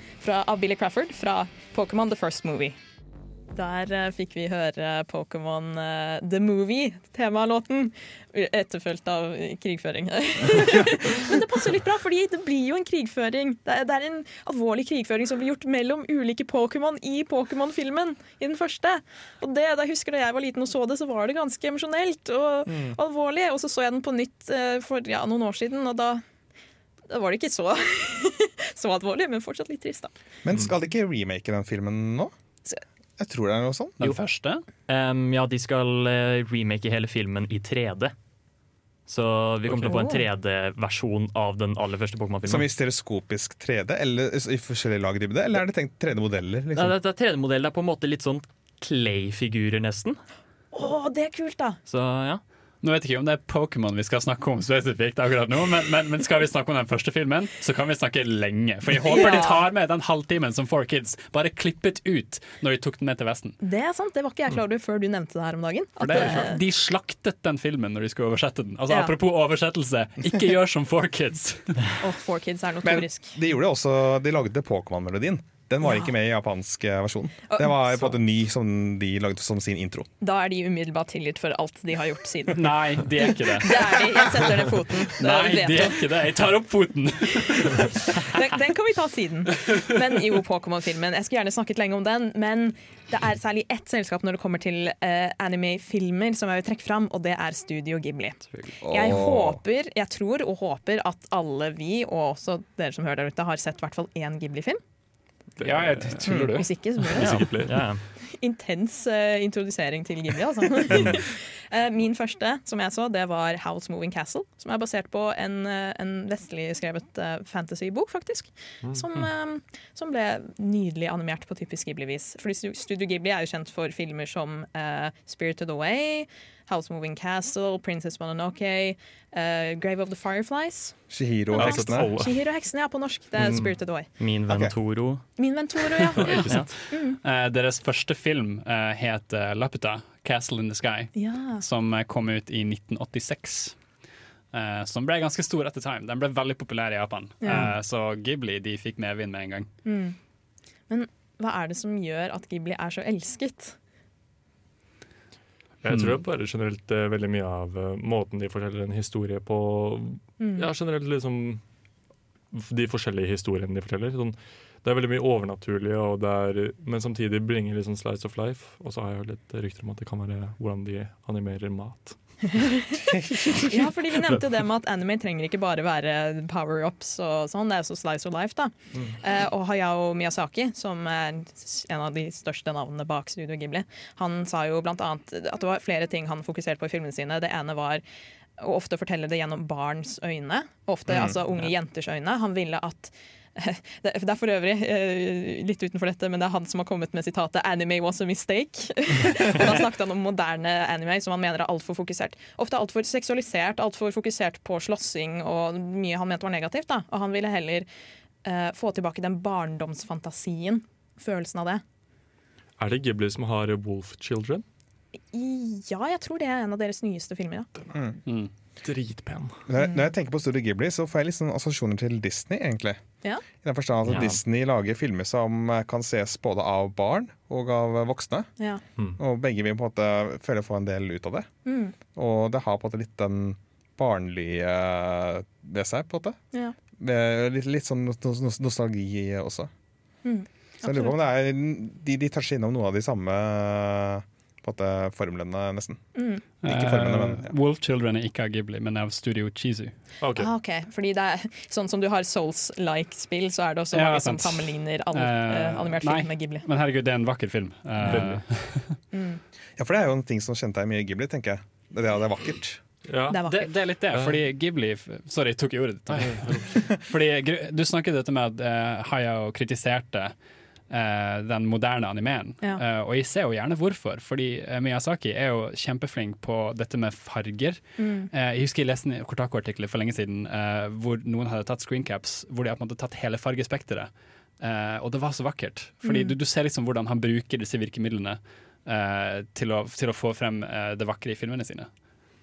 av Billy Crawford fra Pokémon The First Movie. Der eh, fikk vi høre Pokémon uh, The Movie, temalåten, etterfulgt av krigføring. [laughs] Men det passer litt bra, fordi det blir jo en krigføring. Det er, det er en alvorlig krigføring som blir gjort mellom ulike Pokémon i Pokémon-filmen. I den første. Og det, da jeg husker da jeg var liten og så det, så var det ganske emosjonelt og alvorlig. Og så så jeg den på nytt uh, for ja, noen år siden, og da, da var det ikke så, [laughs] så alvorlig, men fortsatt litt trist, da. Men skal de ikke remake den filmen nå? Jeg tror det er noe sånt. Den første? Um, ja, de skal eh, remake hele filmen i 3D. Så vi kommer til å få en 3D-versjon av den aller første Pokémon-filmen. Som i stereoskopisk 3D, eller i forskjellige lagdybde? Eller er det tenkt 3D-modeller? Ja, Liksom? det er 3D-modeller. Det er på en måte litt sånn Clay-figurer, nesten. Å, det er kult, da! Så ja. Nå vet jeg ikke om det er Pokémon vi skal snakke om spesifikt akkurat nå, men, men, men skal vi snakke om den første filmen, så kan vi snakke lenge. For jeg håper de tar med den halvtimen som Four Kids bare klippet ut når de tok den med til Vesten. Det er sant, det var ikke jeg klar over før du nevnte det her om dagen. At det, det- de slaktet den filmen når de skulle oversette den. Altså Ja. Apropos oversettelse, ikke gjør som Four Kids. Og Four Kids er Men notorisk. de gjorde også De lagde Pokémon-melodien. Den var Ja. ikke med i japansk eh, versjon. Det var på en måte ny som de lagde som sin intro. Da er de umiddelbart tilgitt for alt de har gjort siden. [laughs] Nei, de er ikke det. Det er de. Jeg setter ned foten. Det Nei, de er ikke det. Jeg tar opp foten. [laughs] Den, den kan vi ta siden. Men jo, Pokémon-filmen. Jeg skulle gjerne snakket lenge om den, men det er særlig ett selskap når det kommer til uh, anime-filmer som jeg vil trekke fram, og det er Studio Ghibli. Jeg håper, jeg tror og håper at alle vi, og også dere som hører der ute, har sett i hvert fall én Ghibli-film. Ja, jeg tuller du? Hvis ikke, så blir det ja. intens uh, introdusering til Ghibli, altså. [laughs] [laughs] Eh, Min første, som jeg så, det var House Moving Castle. Som er basert på en, eh, en vestlig skrevet uh, fantasybok, faktisk. Som, um, som ble nydelig animert på typisk Ghibli-vis. Fordi Studio Ghibli er jo kjent for filmer som Spirited Away, House Moving Castle, Princess Mononoke, uh, Grave of the Fireflies. Shihiro Ja, og heksene. tolv. Shihiro-heksene, ja, på norsk. Det er Spirited Away. Min venn Ok. Toro. Min venn Toro, [laughs] ja. Ikke sant? [laughs] Eh, deres første film uh, het Laputa, 'Castle in the Sky', ja. som kom ut i 1986. Uh, som ble ganske stor etter time. Den ble veldig populær i Japan. Ja. Uh, så Ghibli de fikk medvind med en gang. Men hva er det som gjør at Ghibli er så elsket? Jeg tror bare generelt uh, veldig mye av uh, måten de forteller en historie på Ja, generelt liksom de forskjellige historiene de forteller. Sånn, det er veldig mye overnaturlig, det er, men samtidig bringer litt sånn slice of life. Og så har jeg jo litt rykter om at det kan være hvordan de animerer mat. [laughs] Ja, fordi vi nevnte jo det med at anime trenger ikke bare være power-ups og sånn, det er også slice of life, da. Eh, og Hayao Miyazaki, som er en av de største navnene bak Studio Ghibli, han sa jo blant annet at det var flere ting han fokuserte på i filmene sine. Det ene var å ofte fortelle det gjennom barns øyne. Ofte altså unge jenters øyne. Han ville at [laughs] det er for øvrig eh, litt utenfor dette, men det er han som har kommet med sitatet 'anime was a mistake'. [laughs] og Da snakket han om moderne anime som han mener er altfor fokusert. Ofte altfor seksualisert, altfor fokusert på slåssing og mye han mente var negativt. Da. Og han ville heller uh, få tilbake den barndomsfantasien. Følelsen av det. Er det Ghibli som har Wolf Children? Ja, jeg tror det er en av deres nyeste filmer. Ja. Mm. Dritpen. Når jeg, når jeg tenker på Studio Ghibli, så får jeg litt sånn assosiasjoner til Disney, egentlig. Ja. I den forstand at Ja. Disney lager filmer som eh, kan ses både av barn og av eh, voksne. Ja. Og begge vil på en måte føle å få en del ut av det. Mm. Og det har på en måte litt den barnlige eh, ved seg, på en måte. Ja. Med Litt, litt sånn nos- nos- nostalgi også. Mm. Så jeg lurer på om det er de, de toucher innom noe av de samme på en måte, formlene, nesten. Mm. Ikke formlene, men Eh, ja. Wolf Children er ikke av Ghibli, men av Studio Chizu. Ok. Ah, okay. fordi det er sånn som du har Souls-like-spill, så er det også Ja, mange som sammenligner all, Eh, eh, animert nei. film med Ghibli. Men herregud, det er en vakker film. Uh, [laughs] Mm. Ja, for det er jo en ting som kjente deg mye i Ghibli, tenker jeg. Det, det er vakkert. Ja. Det er det, det er litt det, fordi Ghibli Sorry, jeg tok i ordet ditt. Fordi Du snakket dette med at uh, Hayao kritiserte den moderne animeen. Ja. Eh, og jeg ser jo gjerne hvorfor, fordi eh, Miyazaki er jo kjempeflink på dette med farger. Mm. Eh, jeg husker jeg leste en Kortako-artikkel for lenge siden eh, hvor noen hadde tatt screencaps hvor de hadde tatt hele fargespekteret. Eh, og det var så vakkert. Fordi Mm. du, du ser liksom hvordan han bruker disse virkemidlene eh, til, å, til å få frem eh, det vakre i filmene sine.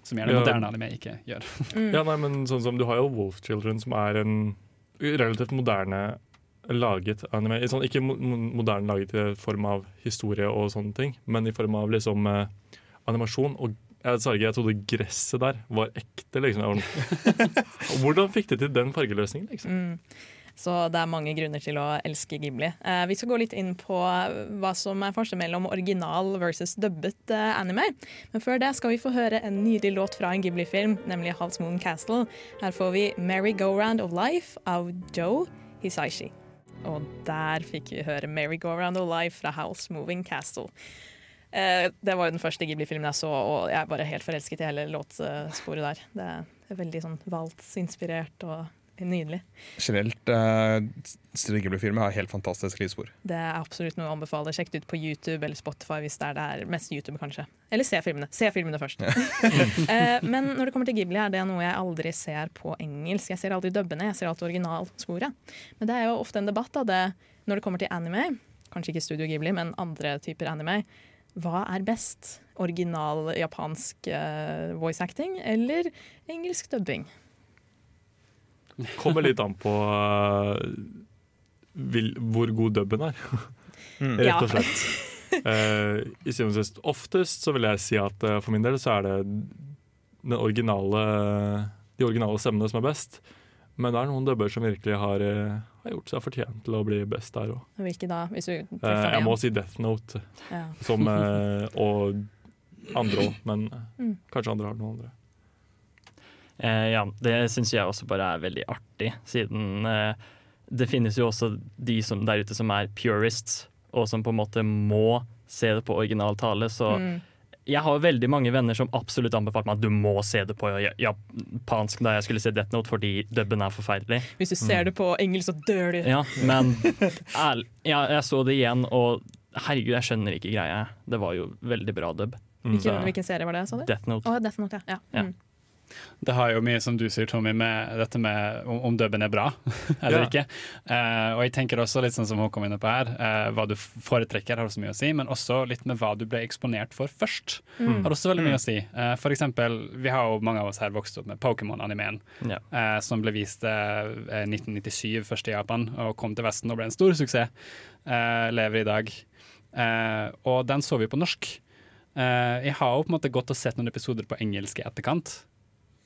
Som gjerne Ja. moderne anime ikke gjør. Mm. Ja, nei, men sånn som Du har jo Wolf Children, som er en relativt moderne laget anime. Sånn, ikke mo mo- moderne laget i form av historie og sånne ting, men i form av liksom eh, animasjon. Og jeg, sa jeg trodde gresset der var ekte. liksom. Sånn, [laughs] Hvordan fikk de til den fargeløsningen? liksom? Mm. Så det er mange grunner til å elske Ghibli. Eh, vi skal gå litt inn på hva som er forskjellen mellom original versus dubbet eh, anime. Men før det skal vi få høre en nydelig låt fra en Ghibli-film, nemlig Half Moon Castle. Her får vi Merry Go Round of Life av Joe Hisaishi. Og der fikk vi høre 'Mary Go Round Alive' fra House Moving Castle. Eh, det var jo den første Ghibli-filmen jeg så, og jeg er bare helt forelsket i hele låtsporet der. Det er veldig sånn valtsinspirert og nydelig. Generelt, uh, Studio Ghibli-filmer har helt fantastisk lydspor. Det er absolutt noe å anbefale. Sjekk det ut på YouTube eller Spotify hvis det er der. Mest YouTube, kanskje. Eller se filmene. Se filmene først. uh, [laughs] men når det kommer til Ghibli, er det noe jeg aldri ser på engelsk. Jeg ser aldri dubbene, jeg ser alltid originalsporet. Men det er jo ofte en debatt av det når det kommer til anime. Kanskje ikke Studio Ghibli, men andre typer anime. Hva er best? Original japansk uh, voice acting eller engelsk dubbing? Kommer litt an på uh, vil, hvor god dubben er, Mm. Rett og slett. Uh, I syvende og sist oftest så vil jeg si at uh, for min del så er det den originale, de originale stemmene som er best. Men det er noen dubber som virkelig har, har gjort seg fortjent til å bli best der òg. Hvilke da? Hvis du trekker jeg må si Death Note, Ja. som, og andre òg, men Mm. kanskje andre har noen andre. Eh, ja, det syns jeg også bare er veldig artig, siden eh, det finnes jo også de som, der ute som er purists, og som på en måte må se det på original tale. Så Mm. jeg har veldig mange venner som absolutt anbefalte meg at du må se det på ja- japansk da jeg skulle se Death Note, fordi dubben er forferdelig. Hvis du ser det på engelsk, så dør du. Ja, men [laughs] ærlig, ja, jeg så det igjen, og herregud, jeg skjønner ikke greia. Det var jo veldig bra dub. Hvilken, hvilken serie var det, sa du? Death Note. Oh, Death Note, ja. ja. Ja. Mm. Det har jo mye, som du sier, Tommy, med dette med om, om dubben er bra [laughs] eller Ja. ikke. Eh, og jeg tenker også litt sånn som hun kom inn på her, eh, hva du foretrekker har også mye å si, men også litt med hva du ble eksponert for først. Mm. Har også veldig mye å si. Eh, for eksempel, vi har jo mange av oss her vokst opp med Pokémon-animeen, Ja. eh, som ble vist eh, 1997 først i Japan, og kom til Vesten og ble en stor suksess. Eh, lever i dag. Eh, og den så vi på norsk. Eh, jeg har jo på en måte gått og sett noen episoder på engelsk i etterkant.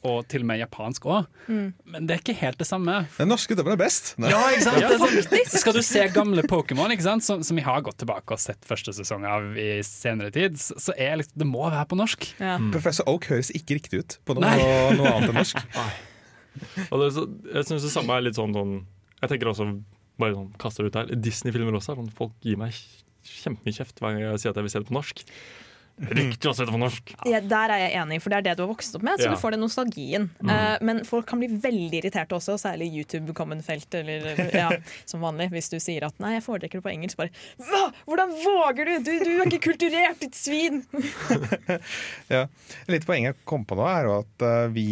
Og til og med japansk òg. Mm. Men det er ikke helt det samme. Den norske dubben er best. Nei. Ja, ikke sant? Det er sånn- Skal du se gamle Pokémon. Som, som jeg har gått tilbake og sett første sesong av i senere tid, så er liksom, det må være på norsk. Ja. Professor Oak høres ikke riktig ut på noe, noe annet enn norsk. [laughs] Og det, så- jeg synes det samme er litt sånn, sånn Jeg tenker også bare sånn, kaster det ut her Disney-filmer også sånn Folk gir meg kjempemye kjeft hver gang jeg sier at jeg vil se det på norsk. [laughs] Riktig å se det på norsk! Ja, der er jeg enig, for det er det du har vokst opp med, så Ja. du får den nostalgien. Eh, men folk kan bli veldig irriterte også, særlig YouTube-comment-felt, eller [laughs] ja, som vanlig. Hvis du sier at 'nei, jeg foretrekker det på engelsk', bare 'hva? Hvordan våger du? Du, du er ikke kulturert, ditt svin!' [laughs] Ja. Litt poenget jeg kom på nå, er jo at eh, vi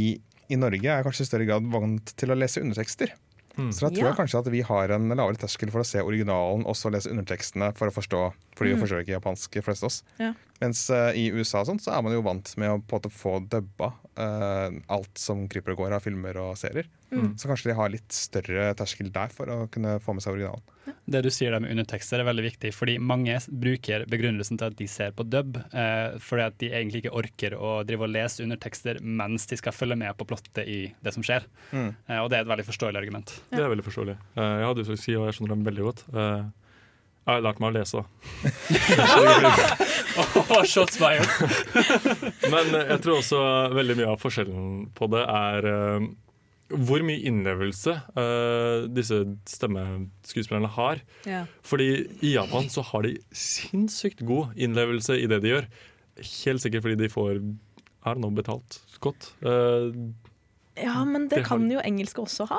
i Norge er kanskje i større grad vant til å lese undertekster. Så da tror Ja. jeg kanskje at vi har en lavere terskel for å se originalen og så lese undertekstene for å forstå, fordi vi forstår ikke japansk, flest av oss. Ja. Mens uh, i USA og sånt, så er man jo vant med å på en måte få dubba eh, alt som kryper og går av filmer og serier. Så kanskje de har litt større terskel der for å kunne få med seg originalen. Det du sier der med undertekster er veldig viktig, fordi mange bruker begrunnelsen til at de ser på dub, uh, fordi at de egentlig ikke orker å drive og lese undertekster mens de skal følge med på plottet i det som skjer. Mm. Uh, og det er et veldig forståelig argument. Det er veldig forståelig. Eh, jeg hadde si, og jeg skjønner dem veldig godt. Eh, jeg har lært meg å lese. [laughs] [laughs] [laughs] Oh, shots fired! [laughs] Men eh, jeg tror også veldig mye av forskjellen på det er uh, hvor mye innlevelse uh, disse stemmeskuespillerne har. Ja. Fordi i Japan så har de sinnssykt god innlevelse i det de gjør. Helt sikkert fordi de får er det noe betalt godt. Uh, ja, men det Det har- kan jo engelske også ha.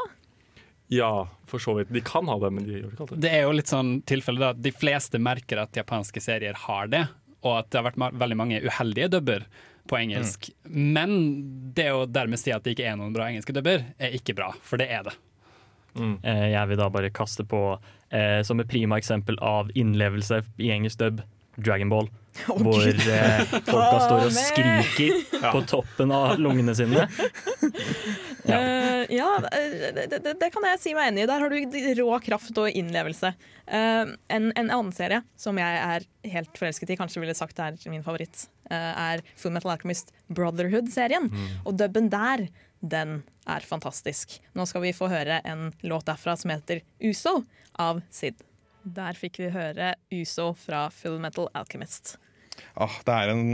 ja, for så vidt. De kan ha det, men de gjør ikke alltid. Det er jo litt sånn tilfelle da, De fleste merker at japanske serier har det, og at det har vært ma veldig mange uheldige dubber på engelsk. Men det å dermed si at det ikke er noen bra engelske dubber, er ikke bra, for det er det. Mm. Jeg vil da bare kaste på eh, som et prima eksempel av innlevelse i engelsk dub, Dragon Ball. hvor eh, folka står og skriker ja. på toppen av lungene sine. [laughs] Ja. uh, ja, eh, det, det, det kan jeg si meg enig i. Der har du rå kraft og innlevelse. Uh, en, en annen serie som jeg er helt forelsket i, kanskje ville sagt er min favoritt, uh, er Full Metal Alchemist Brotherhood-serien. Og dubben der, den er fantastisk. Nå skal vi få høre en låt derfra som heter Uso av Sid. Der fikk vi høre Uso fra Full Metal Alchemist. Ah, det er en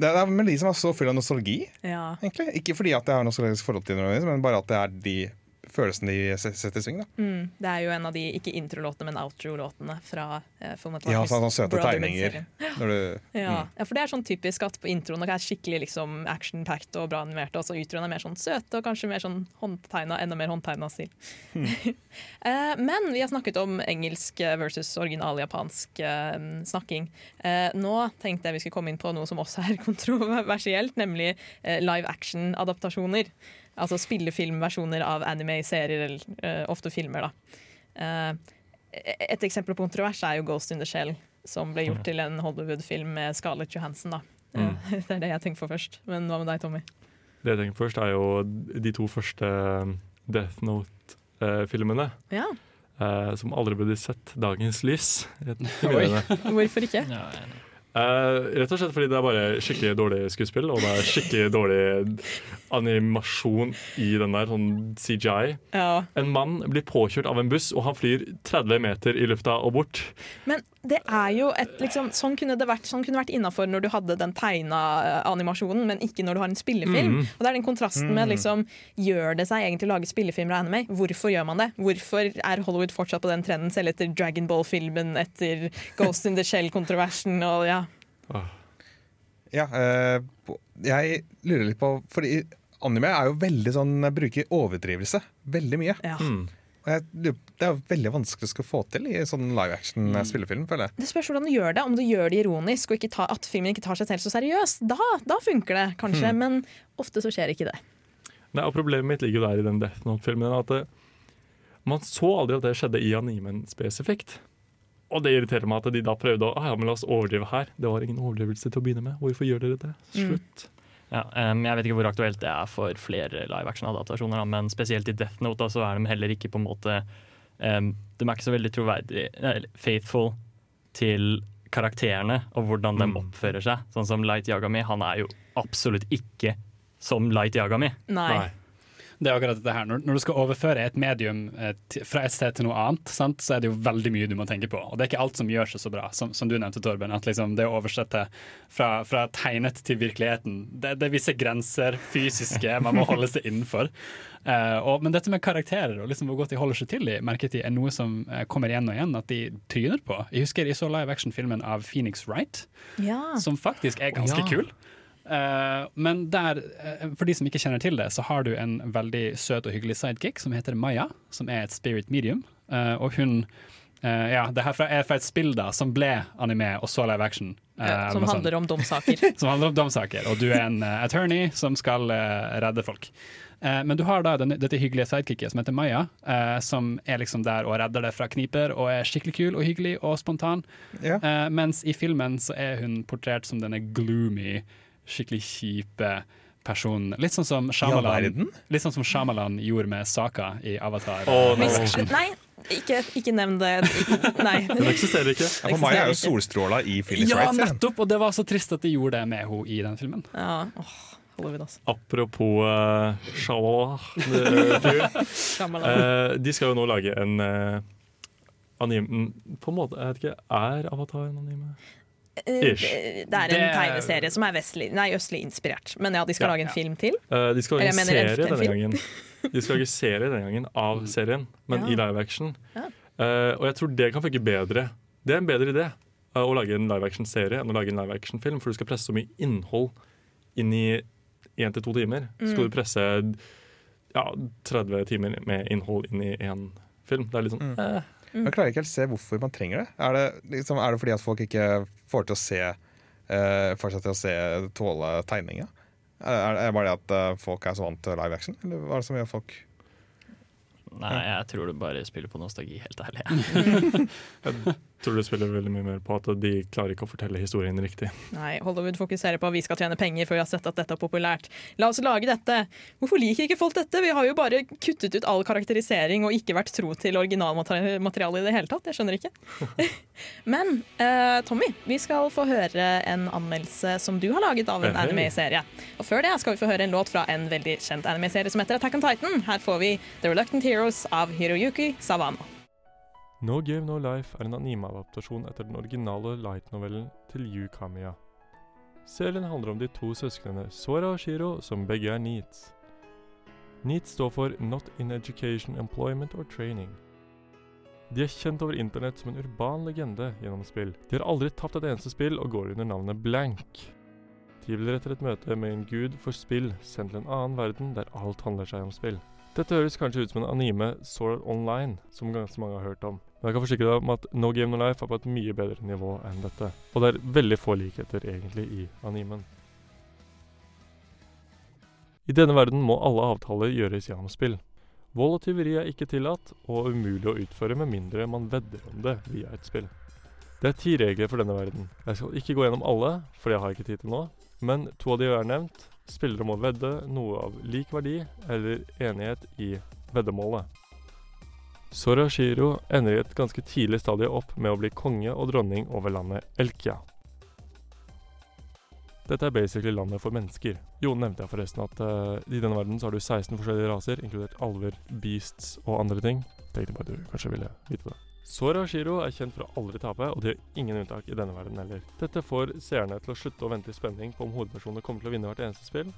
det er en melodi som er så full av nostalgi. Ja. egentlig. Ikke fordi at jeg har nostalgisk forhold til det, men bare at det er de følelsene de setter i sving. da. Mm, det er jo en av de, ikke intro-låtene, men outro-låtene fra eh, Ja, sånne, søte tegninger. [laughs] Når du, Ja. mm. ja, for det er sånn typisk at på introen er skikkelig liksom action-packed og bra animert, og så utroen er mer sånn søte og kanskje mer sånn håndtegna, enda mer håndtegna stil. [laughs] Eh, men vi har snakket om engelsk versus original japansk eh, snakking. Eh, nå tenkte jeg vi skulle komme inn på noe som også er [laughs] kontroversielt, nemlig eh, live action-adaptasjoner. Altså spillefilmversjoner av anime-serier, eller uh, ofte filmer, da. Eh, et eksempel på kontrovers er jo Ghost in the Shell, som ble gjort til en Hollywood-film med Scarlett Johansson. da. Mm. [laughs] Det er det jeg tenker på først. Men hva med deg, Tommy? Det jeg tenker på først, er jo de to første Death Note-filmene. Ja, eh, som aldri burde sett dagens lys. Hvorfor ikke? Ja, jeg Eh, rett og slett fordi det er bare skikkelig dårlig skuespill, og det er skikkelig dårlig animasjon i den der, sånn CGI. Ja. En mann blir påkjørt av en buss, og han flyr 30 meter i lufta og bort. Men det er jo et liksom, Sånn kunne det vært, sånn kunne vært innafor når du hadde den tegna eh, animasjonen, men ikke når du har en spillefilm. Mm. Og det er den kontrasten med liksom Gjør det seg egentlig å lage spillefilmer av anime? Hvorfor gjør man det? Hvorfor er Hollywood fortsatt på den trenden, selv etter Dragon Ball-filmen, etter Ghost in the Shell-kontroversen og ja. Ja, øh, jeg lurer litt på Fordi anime er jo veldig sånn bruker overdrivelse veldig mye. ja. Mm. Det er veldig vanskelig å få til i sånn live action eh, spillefilm, føler jeg. Det spørs hvordan du gjør det. Om du gjør det ironisk og ikke ta, at filmen ikke tar seg selv så seriøst. Da, da funker det kanskje, men ofte så skjer ikke det. Nei, og Problemet mitt ligger jo der i den Death Note-filmen. At det, man så aldri at det skjedde i animen spesifikt. Og det irriterer meg at de da prøvde å ah, ja, men la oss overdrive her. Det var ingen overdrivelse til å begynne med. Hvorfor gjør dere det? Slutt. Ja, um, jeg vet ikke hvor aktuelt det er for flere live action-adaptasjoner, men spesielt i Death Note da, så er de heller ikke på en måte um, De er ikke så veldig troverdig, eller faithful til karakterene og hvordan de Mm. oppfører seg. Sånn som Light Yagami, han er jo absolutt ikke som Light Yagami. Nei. Det er akkurat dette her. Når, når du skal overføre et medium et, fra et sted til noe annet, sant, så er det jo veldig mye du må tenke på. Og det er ikke alt som gjør seg så bra, som, som du nevnte, Torben. At liksom det å oversette fra, fra tegnet til virkeligheten, det, det er visse grenser fysiske man må holde seg innenfor. Uh, og, men dette med karakterer og liksom hvor godt de holder seg til i, merket de er noe som uh, kommer igjen og igjen, at de tryner på. Jeg husker jeg så live action-filmen av Phoenix Wright Ja. som faktisk er ganske Ja. kul. Eh, men der, eh, for de som ikke kjenner til det, så har du en veldig søt og hyggelig sidekick som heter Maya, som er et spirit medium. Eh, og hun eh, Ja, det her fra- er fra et spill da som ble anime og så live action. eh, Ja, som handler sånn. handler om domsaker. [laughs] Som handler om domsaker, og du er en attorney som skal redde folk. Eh, men du har da dette hyggelige sidekicket som heter Maya, eh, som er liksom der og redder det fra kniper, og er skikkelig kul og hyggelig og spontan. Ja. Eh, mens i filmen så er hun portrert som denne gloomy, skikkelig kjipe personen. Litt sånn som Shyamalan, litt sånn som Shyamalan gjorde med Saka i Avatar. Oh, nei. Nei, ikke, ikke nevn det. Nei. [laughs] Den eksisterer ikke. Ja, for meg er jo solstråla i Phyllis Ja, Wright. Ja, nettopp! Og det var så trist at de gjorde det med henne i den filmen. Ja, oh. Apropos uh, Shyamalan [laughs] Shyamalan. Eh, De skal jo nå lage en uh, anime På en måte, jeg vet ikke, Er Avatar en anime? Eh, ish. Det er en tegneserie som er vestlig, nei, østlig inspirert. Men ja, de skal Ja, lage en ja. film til. Uh, de skal lage en mener serie denne film. gangen. De skal lage [laughs] serie denne gangen av serien, men Ja. i live action. Ja. Eh, og jeg tror det kan funke bedre. Det er en bedre idé uh, å lage en live action-serie enn å lage en live action-film, for du skal presse så mye innhold inn i én til to timer. Så Mm. skal du presse ja, 30 timer med innhold inn i én film. Det er litt sånn Mm. Jeg klarer ikke helt se hvorfor man trenger det. Er det, liksom, er det fordi at folk ikke får til å se uh, får seg til å se tåle tegninga? Er, er det bare det at eh, folk er så vant til live action? Eller hva er det som gjør folk Nei, jeg tror du bare spiller på nostalgi, helt ærlig. [laughs] [laughs] tror du spiller veldig mye mer på at de klarer ikke å fortelle historien riktig. Nei, Hollywood fokuserer på at vi skal tjene penger før vi har sett at dette er populært. La oss lage dette. Hvorfor liker ikke folk dette? Vi har jo bare kuttet ut all karakterisering og ikke vært tro til originalmaterialet i det hele tatt. Jeg skjønner ikke. [laughs] Men uh, Tommy, vi skal få høre en anmeldelse som du har laget av en hey. anime-serie. Og før det skal vi få høre en låt fra en veldig kjent anime-serie som heter Attack on Titan. Her får vi The Reluctant Heroes av Hiroyuki Savano. No Game No Life er en anime-adaptasjon etter den originale light-novellen til Yu Kamiya. Serien handler om de to søsknene Sora og Shiro, som begge er neats. NEET står for Not in Education, Employment or Training. De er kjent over internett som en urban legende gjennom spill. De har aldri tapt et eneste spill og går under navnet Blank. De vil etter et møte med en gud for spill sendt til en annen verden der alt handler seg om spill. Dette høres kanskje ut som en anime Sword Online, som ganske mange har hørt om. Men jeg kan forsikre deg om at No Game No Life er på et mye bedre nivå enn dette. Og det er veldig få likheter egentlig i animen. I denne verden må alle avtaler gjøres gjennom spill. Vold og tyveri er ikke tillatt, og umulig å utføre med mindre man vedder om det via et spill. Det er ti regler for denne verden. Jeg skal ikke gå gjennom alle, for det har jeg ikke tid til nå, men to av de er nevnt. Spillere må vedde noe av lik verdi eller enighet i veddemålet. Sora Shiro ender i et ganske tidlig stadie opp med å bli konge og dronning over landet Elkia. Dette er basically landet for mennesker. Jo, nevnte jeg forresten at uh, i denne verden så har du 16 forskjellige raser, inkludert alver, beasts og andre ting. Tenkte bare du kanskje ville vite det. Sora Shiro er kjent for å aldri tape, og de har ingen unntak i denne verden heller. Dette får seerne til å slutte å vente i spenning på om hovedpersonene kommer til å vinne hvert eneste spill,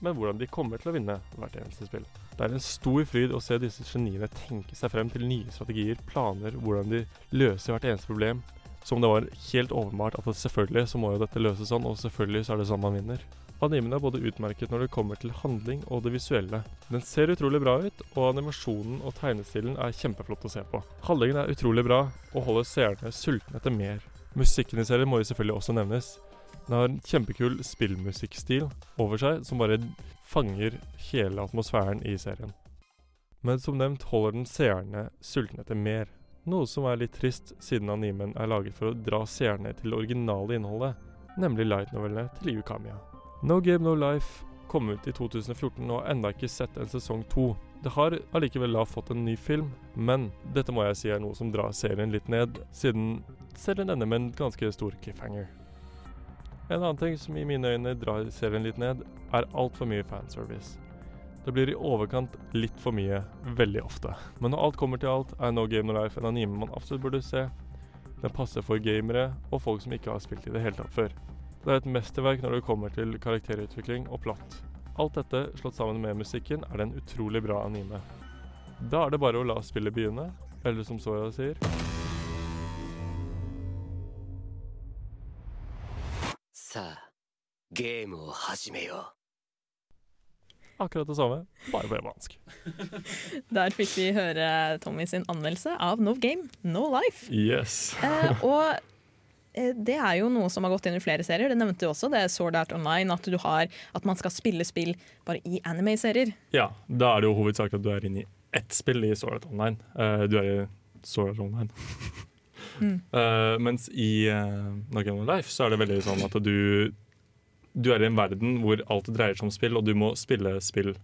men hvordan de kommer til å vinne hvert eneste spill. Det er en stor fryd å se disse geniene tenke seg frem til nye strategier, planer, hvordan de løser hvert eneste problem. Som det var helt åpenbart at selvfølgelig så må jo dette løses sånn, og selvfølgelig så er det sånn man vinner. Animen er både utmerket når det kommer til handling og det visuelle. Den ser utrolig bra ut, og animasjonen og tegnestilen er kjempeflott å se på. Handlingen er utrolig bra, og holder seerne sultne etter mer. Musikken i serien må jo selvfølgelig også nevnes. Den har en kjempekul spillmusikkstil over seg, som bare fanger hele atmosfæren i serien. Men som nevnt holder den seerne sultne etter mer. Noe som er litt trist, siden animen er laget for å dra seerne til det originale innholdet, nemlig light-novellene til Liu. No Game No Life kom ut i 2014 og har ennå ikke sett en sesong to. Det har allikevel da fått en ny film, men dette må jeg si er noe som drar serien litt ned, siden serien ender med en ganske stor cliffhanger. En annen ting som i mine øyne drar serien litt ned, er altfor mye fanservice. Det blir i overkant litt for mye veldig ofte. Men når alt kommer til alt, er No Game No Life en anime man absolutt burde se. Den passer for gamere og folk som ikke har spilt i det hele tatt før. Det er et mesterverk når det kommer til karakterutvikling og plott. Alt dette slått sammen med musikken er det en utrolig bra anime. Da er det bare å la spillet begynne, eller som Sora sier さあゲームを始めよ akkurat det samme, bare på japansk. [laughs] Der fikk vi høre Tommy sin anmeldelse av No Game, No Life. Yes. [laughs] Eh, og eh, det er jo noe som har gått inn i flere serier. Det nevnte du også, det er Sword Art Online. At, du har, at man skal spille spill bare i anime-serier. Ja, da er det jo hovedsakelig at du er inne i ett spill i Sword Art Online. Eh, du er i Sword Art Online. [laughs] Eh, mens i uh, No Game No Life så er det veldig sånn at du Du er i en verden hvor alt dreier seg om spill, og du må spille spill.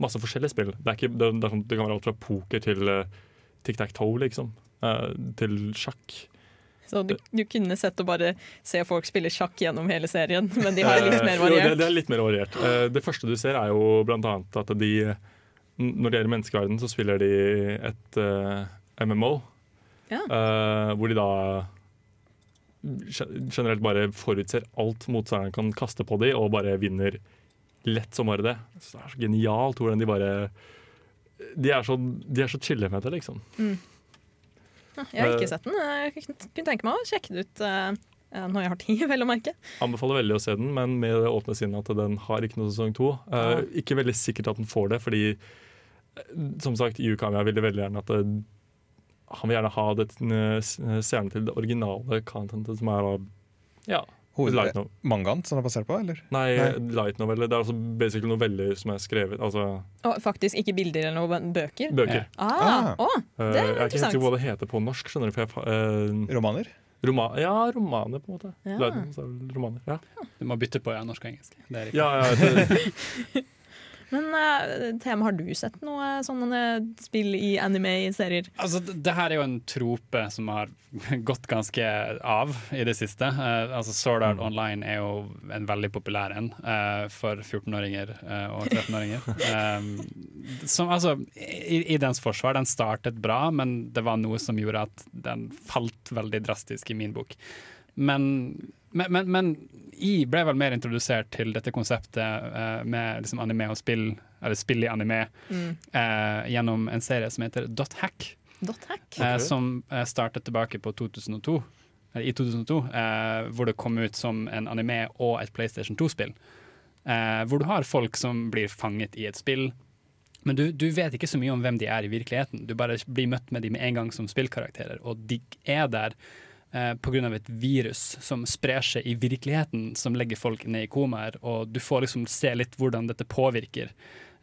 Masse forskjellige spill. Det, ikke, det, det, sånn- kan være alt fra poker til uh, tic-tac-toe, liksom. Uh, til sjakk. Så du, du kunne sett og bare se folk spille sjakk gjennom hele serien, [laughs] men de har det litt mer mer jo, det, variert. det er litt mer variert. Eh, det første du ser, er jo blant annet at de Når det gjelder menneskeverden, så spiller de et uh, MMO. Ja. Uh, hvor de da generelt bare forutser alt motstanderen kan kaste på dem, og bare vinner lett som bare det. Så det er så genialt hvordan de bare De er så, de er så chille med det, liksom. Jeg har ikke sett den. Jeg kunne tenke meg å sjekke den ut uh, når jeg har tid, [laughs] vel å merke. Anbefaler veldig å se den, men med det åpne sinnet at den har ikke noe sesong to. Uh. Ikke veldig sikkert at den får det, fordi eh, som sagt, Yukamiya ville veldig gjerne at det, han vil gjerne ha det eh, seerne til det originale contentet, som er da ja, Hoved- Mangaen som det er basert på, eller? Nei, Nei. light-noveller. Det er altså basically noveller som er skrevet. Altså oh, faktisk ikke bilder eller noe, men bøker. bøker. Ah, Ah. å, Eh, det er jeg er ikke helt sikker på hva det heter på norsk. skjønner du, jeg, eh, Romaner? roma ja, romaner, på en måte. Ja. Light novels er romaner. Ja, Du må bytte på ja, norsk og engelsk. Er ja, ja det, [laughs] Men uh, Thema, har du sett noe sånne spill i anime-serier? Altså, det her er jo en trope som har [laughs] gått ganske av i det siste. Uh, altså Sword Art Online er jo en veldig populær en uh, for 14-åringer eh, og 13-åringer. [laughs] Eh, som altså, i, i dens forsvar, den startet bra, men det var noe som gjorde at den falt veldig drastisk i min bok. Men, men, men, men jeg ble vel mer introdusert til dette konseptet uh, med liksom anime og spill, eller spill i anime, eh, gjennom en serie som heter Dot Hack. Dot hack? Eh, Ok. som startet tilbake på 2002, eller i 2002, eh, hvor det kom ut som en anime og et PlayStation 2-spill. Eh, hvor du har folk som blir fanget i et spill, men du, du vet ikke så mye om hvem de er i virkeligheten. Du bare blir møtt med dem med en gang som spillkarakterer, og de er der eh, pga. et virus som sprer seg i virkeligheten, som legger folk ned i komaer, og du får liksom se litt hvordan dette påvirker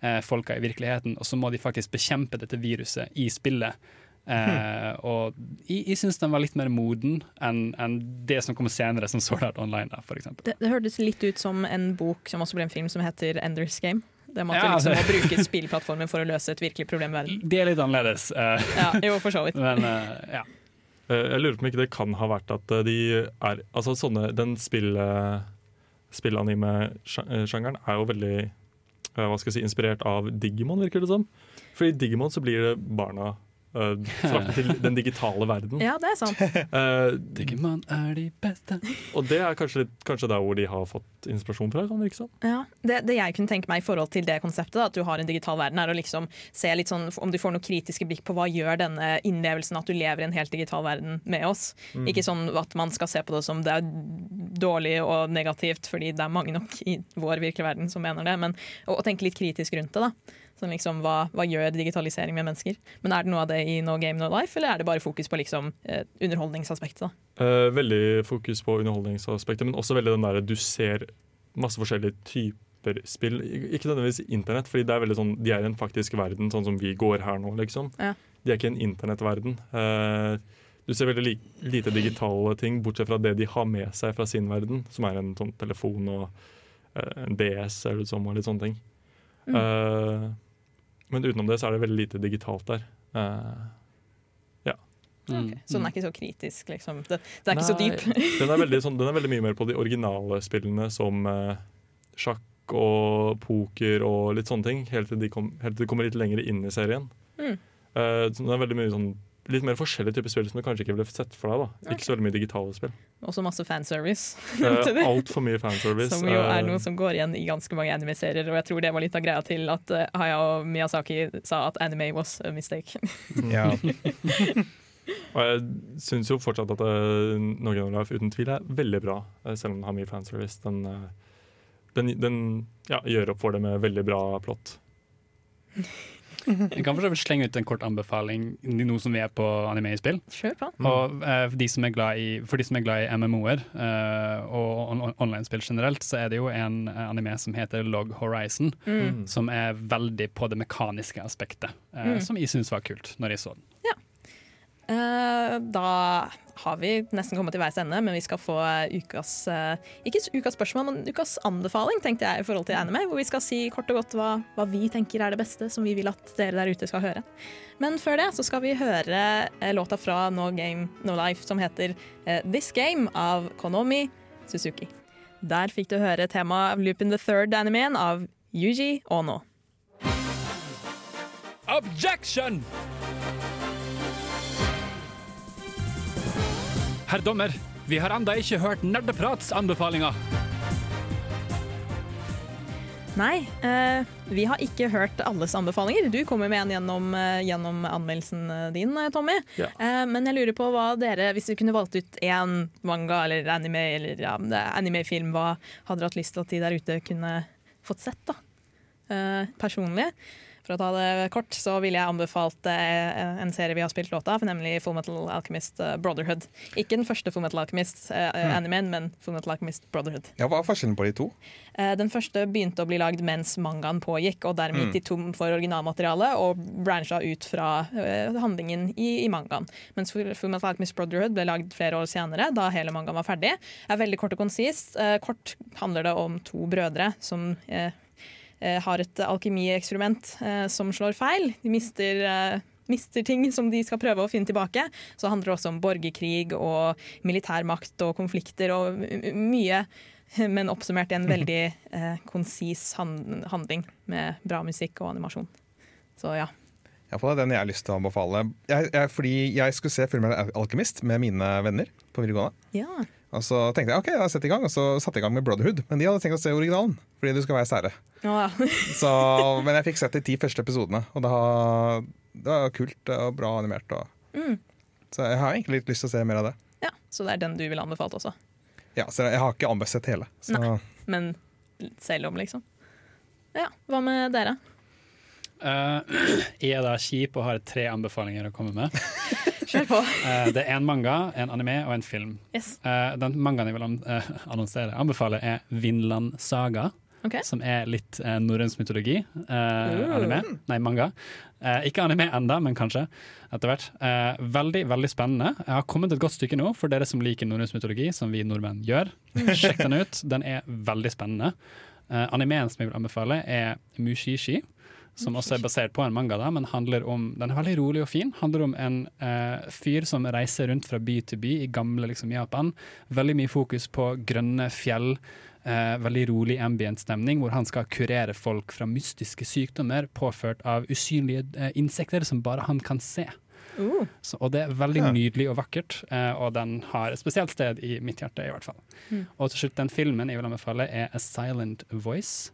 eh, folka i virkeligheten, og så må de faktisk bekjempe dette viruset i spillet. Eh, og jeg, jeg syns den var litt mer moden enn en det som kommer senere, som Sword Art Online, da, for eksempel. Det, det hørtes litt ut som en bok som også ble en film som heter Enders Game. Det med at Ja, du liksom det- må bruke spillplattformen for å løse et virkelig problem i verden. Det er litt annerledes, eh, Ja, jo, for så vidt. [laughs] men uh, ja. Eh, Jeg lurer på om ikke det kan ha vært at eh, de er Altså sånne Den spill, eh, spillanime-sjangeren er jo veldig Hva skal jeg si, inspirert av Digimon, virker det som. For i Digimon så blir det barna uh, fraktet til den digitale verden. [laughs] Ja, det er sant. Uh, Digimon er de beste. og det er kanskje, litt- kanskje der hvor de har fått inspirasjon fra, kan det virke som. Ja. Det, det jeg kunne tenke meg i forhold til det konseptet, da, at du har en digital verden, er å liksom se litt sånn om du får noe kritiske blikk på hva gjør denne innlevelsen at du lever i en helt digital verden med oss. Ikke sånn at man skal se på det som det er dårlig og negativt, fordi det er mange nok i vår virkelige verden som mener det, men å, å tenke litt kritisk rundt det. da. Sånn liksom, hva, hva gjør digitalisering med mennesker? Men Er det noe av det i No Game No Life, eller er det bare fokus på liksom, eh, underholdningsaspektet? Eh, veldig fokus på underholdningsaspektet, men også veldig den der du ser masse forskjellige typer spill. Ikke nødvendigvis internett, fordi det er veldig sånn, de er i en faktisk verden, sånn som vi går her nå, liksom. Ja. De er ikke en internettverden. Eh, du ser veldig li lite digitale ting, bortsett fra det de har med seg fra sin verden, som er en sånn telefon og eh, en DS ser det ut som, og litt sånne ting. Eh, men utenom det så er det veldig lite digitalt der. Uh, Mm. Ok, Så den er ikke så kritisk, liksom? Det, det er ikke så dyp? [laughs] den, er veldig, sånn, den er veldig mye mer på de originale spillene som eh, sjakk og poker og litt sånne ting. Helt til de, kom, helt til de kommer litt lenger inn i serien. Mm. Eh, så den er veldig mye sånn Litt mer forskjellige typer spill som du kanskje ikke ville sett for deg. da Ikke så veldig mye digitale spill. Også masse fanservice. [laughs] Uh, Altfor mye fanservice. Som jo er Eh, noe som går igjen i ganske mange anime-serier, og jeg tror det var litt av greia til at eh, Hayao Miyazaki sa at anime was a mistake. Ja. [laughs] Og jeg syns jo fortsatt at uh, Norge No Life uten tvil er veldig bra, eh, selv om den har mye fanservice. Den, eh, den, den ja, gjør opp for det med veldig bra plott. [laughs] [laughs] Jeg kan for så vidt slenge ut en kort anbefaling nå som vi er på anime i spill. Kjør på. Og for, de som er glad i, for de som er glad i MMO-er eh, og on on online-spill generelt, så er det jo en eh, anime som heter Log Horizon, Mm. som er veldig på det mekaniske aspektet, eh, Mm. som jeg syns var kult når jeg så den. Eh, da har vi nesten kommet til veis ende, men vi skal få ukas eh, Ikke ukas spørsmål, men ukas anbefaling, tenkte jeg, i forhold til anime. Hvor vi skal si kort og godt hva, hva vi tenker er det beste, som vi vil at dere der ute skal høre. Men før det så skal vi høre eh, låta fra No Game No Life som heter eh, This Game av Konomi Suzuki. Der fikk du høre temaet Lupin the Third-animeen av Yuji Ono. Objection! Herr dommer, vi har enda ikke hørt Nerdeprats anbefalinger. Nei, eh, vi har ikke hørt alles anbefalinger. Du kommer med en gjennom, eh, gjennom anmeldelsen eh, din, eh, Tommy. Ja. Eh, men jeg lurer på hva dere, hvis du kunne valgt ut én manga eller anime eller ja, animefilm, hva hadde dere hatt lyst til at de der ute kunne fått sett, da? Eh, personlig. For å ta det kort, så ville jeg anbefalt eh, en serie vi har spilt låta av, nemlig Full Metal Alchemist eh, Brotherhood. Ikke den første Full Metal Alchemist-animeen, men Full Metal Alchemist Brotherhood. ja, Hva er forskjellen på de to? Eh, Den første begynte å bli lagd mens mangaen pågikk, og dermed gikk de tom for originalmateriale og brancha ut fra eh, handlingen i, i mangaen. Mens Full Metal Alchemist Brotherhood ble lagd flere år senere, da hele mangaen var ferdig. Er veldig kort og konsist. Eh, Kort handler det om to brødre som eh, eh, har et alkemieksperiment eh, som slår feil. De mister eh, mister ting som de skal prøve å finne tilbake. Så handler det også om borgerkrig og militærmakt og konflikter og mye. Men oppsummert i en veldig [laughs] eh, konsis hand handling med bra musikk og animasjon. Så ja. Iallfall er den jeg har lyst til å anbefale. Jeg, jeg, fordi jeg skulle se filmen 'Alkymist' med mine venner på videregående. ja. Og så tenkte jeg ok, da setter jeg i gang, og så satte jeg i gang med Brotherhood. Men de hadde tenkt å se originalen, fordi du skal være sære. Oh, ja. [laughs] Så, men jeg fikk sett de ti første episodene, og det var, det var kult og bra animert. Og, Mm. Så jeg har egentlig litt lyst til å se mer av det. ja. Så det er den du ville anbefalt også. Ja, så jeg har ikke anbefalt hele. Så Nei. Men selv om, liksom. Ja. Hva med dere? Uh, [clears throat] jeg er da kjip og har tre anbefalinger å komme med. [laughs] Kjør på. [laughs] Eh, det er en manga, en anime og en film. Yes. Eh, den mangaen jeg vil eh, annonsere, anbefale, er Vinland Saga. Okay. Som er litt eh, norrønsk mytologi. Eh, anime. Nei, manga. Eh, ikke anime enda, men kanskje etter hvert. Eh, veldig veldig spennende. Jeg har kommet et godt stykke nå, for dere som liker norrønsk mytologi, som vi nordmenn gjør. Sjekk den ut. Den er veldig spennende. Eh, animeen som jeg vil anbefale, er Mushishi. Som også er basert på en manga, da, men handler om, den er veldig rolig og fin. Handler om en eh, fyr som reiser rundt fra by til by i gamle liksom, Japan. Veldig mye fokus på grønne fjell, eh, veldig rolig ambient stemning, hvor han skal kurere folk fra mystiske sykdommer påført av usynlige eh, insekter som bare han kan se. Uh. Så, og det er veldig Ja. nydelig og vakkert, eh, og den har et spesielt sted i mitt hjerte, i hvert fall. Og til slutt, den filmen jeg vil anbefale, er A Silent Voice,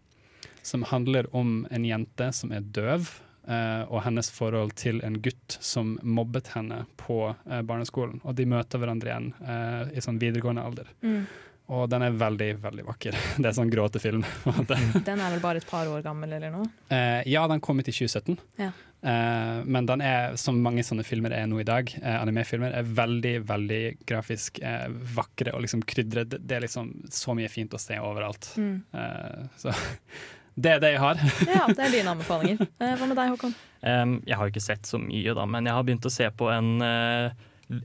som handler om en jente som er døv, eh, og hennes forhold til en gutt som mobbet henne på eh, barneskolen. Og de møter hverandre igjen eh, i sånn videregående alder. Mm. Og den er veldig, veldig vakker. [laughs] Det er sånn gråtefilm. [laughs] Den er vel bare et par år gammel eller noe? Eh, ja, den kom ut i 2017. Ja. Eh, men den er, som mange sånne filmer er nå i dag, eh, animefilmer, er veldig veldig grafisk eh, vakre og liksom krydret. Det, er liksom så mye fint å se overalt. Mm. Så [laughs] det er det jeg har. [laughs] Ja, det er dine [laughs] anbefalinger. Eh, hva med deg, Håkon? Um, jeg har ikke sett så mye, da, men jeg har begynt å se på en uh,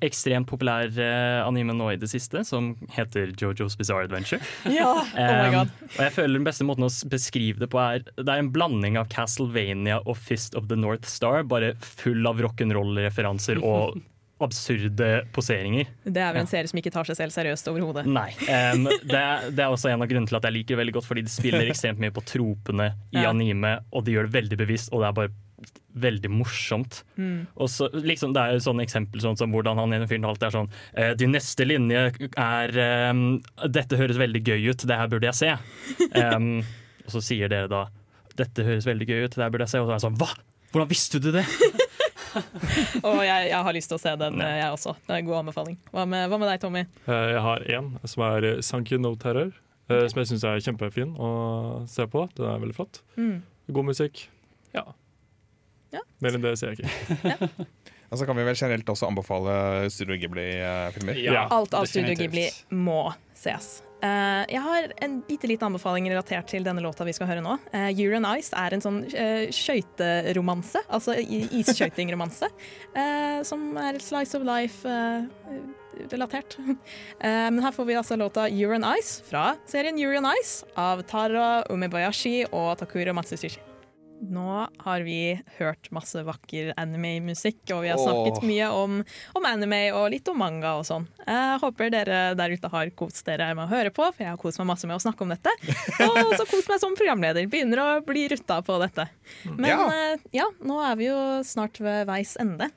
ekstremt populær eh, anime nå i det siste, som heter Jojo's Bizarre Adventure. [laughs] Ja, oh my god. god. og jeg føler den beste måten å beskrive det på er Det er en blanding av Castlevania og Fist of the North Star, bare full av rock'n'roll-referanser og absurde poseringer. Det er vel en serie som ikke tar seg selv seriøst overhodet. Nei. Um, det, er- det er også en av grunnene til at jeg liker det veldig godt, fordi de spiller [laughs] ekstremt mye på tropene i Ja. anime, og de gjør det veldig bevisst, og det er bare veldig morsomt. Og så, liksom, det er jo sånne eksempel sånn som hvordan han ene fyren alltid er sånn eh, De neste linje er um, Dette høres veldig gøy ut, det her burde jeg se. Um, og så sier dere da Dette høres veldig gøy ut, det her burde jeg se. Og så er han sånn Hva?! Hvordan visste du det? [laughs] [laughs] Og jeg, jeg har lyst til å se den, ja. jeg også. Det er en god anbefaling. Hva med, hva med deg, Tommy? Eh, Jeg har én som er eh, Sankey No Terror, Okay. som jeg syns er kjempefin å se på. Den er veldig flott. Mm. God musikk. Ja. Ja. Mer enn det sier jeg ikke. [laughs] Og så kan vi vel generelt også anbefale Studio Ghibli-filmer. Ja, Alt av Studio. Ghibli må ses. Eh, jeg har en bitte liten anbefaling relatert til denne låta vi skal høre nå. Uh, Year and Ice er en sånn uh, skøyteromanse, altså isskøytingromanse, uh, [laughs] som er slice of life-relatert. [laughs] men her får vi altså låta Year and Ice fra serien Year and Ice av Tara Umebayashi og Takuro Matsushi. Nå har vi hørt masse vakker anime-musikk, og vi har snakket Åh. mye om, om anime og litt om manga og sånn. Jeg håper dere der ute har kost dere med å høre på, for jeg har kost meg masse med å snakke om dette. [laughs] Og så kost meg som programleder. Begynner å bli rutta på dette. Men Ja. eh, ja, nå er vi jo snart ved veis ende.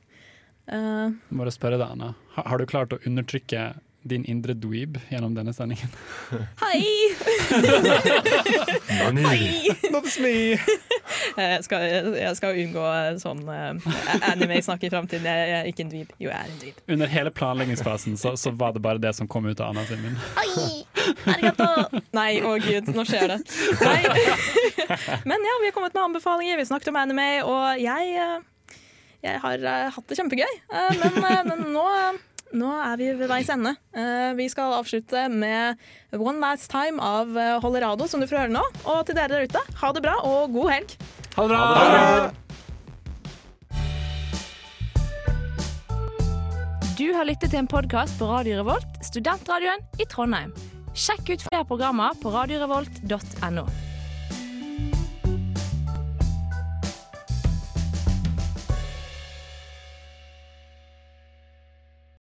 Uh, Bare spørre deg, Anna. Har, Har du klart å undertrykke din indre dweeb gjennom denne sendingen? [laughs] hei! [laughs] hei! That's me! Jeg [laughs] skal, jeg skal unngå sånn uh, anime-snakk i framtiden. Jeg, jeg er ikke en dweeb. Jo, jeg er en dweeb. Under hele planleggingsfasen så, så var det bare det som kom ut av Anna sin munn. Nei, å gud, nå skjer det. Men ja, vi har kommet med anbefalinger, vi snakket om anime, og jeg, eh, jeg har eh, hatt det kjempegøy. Eh, Men, eh, men nå, nå er vi ved veis ende. Eh, Vi skal avslutte med One Last Time av Holerado, som du får høre nå. Og til dere der ute, ha det bra og god helg. Ha det bra! Du har lyttet til en podkast på Radio Revolt, studentradioen i Trondheim. Sjekk ut flere programmer på radiorevolt.no.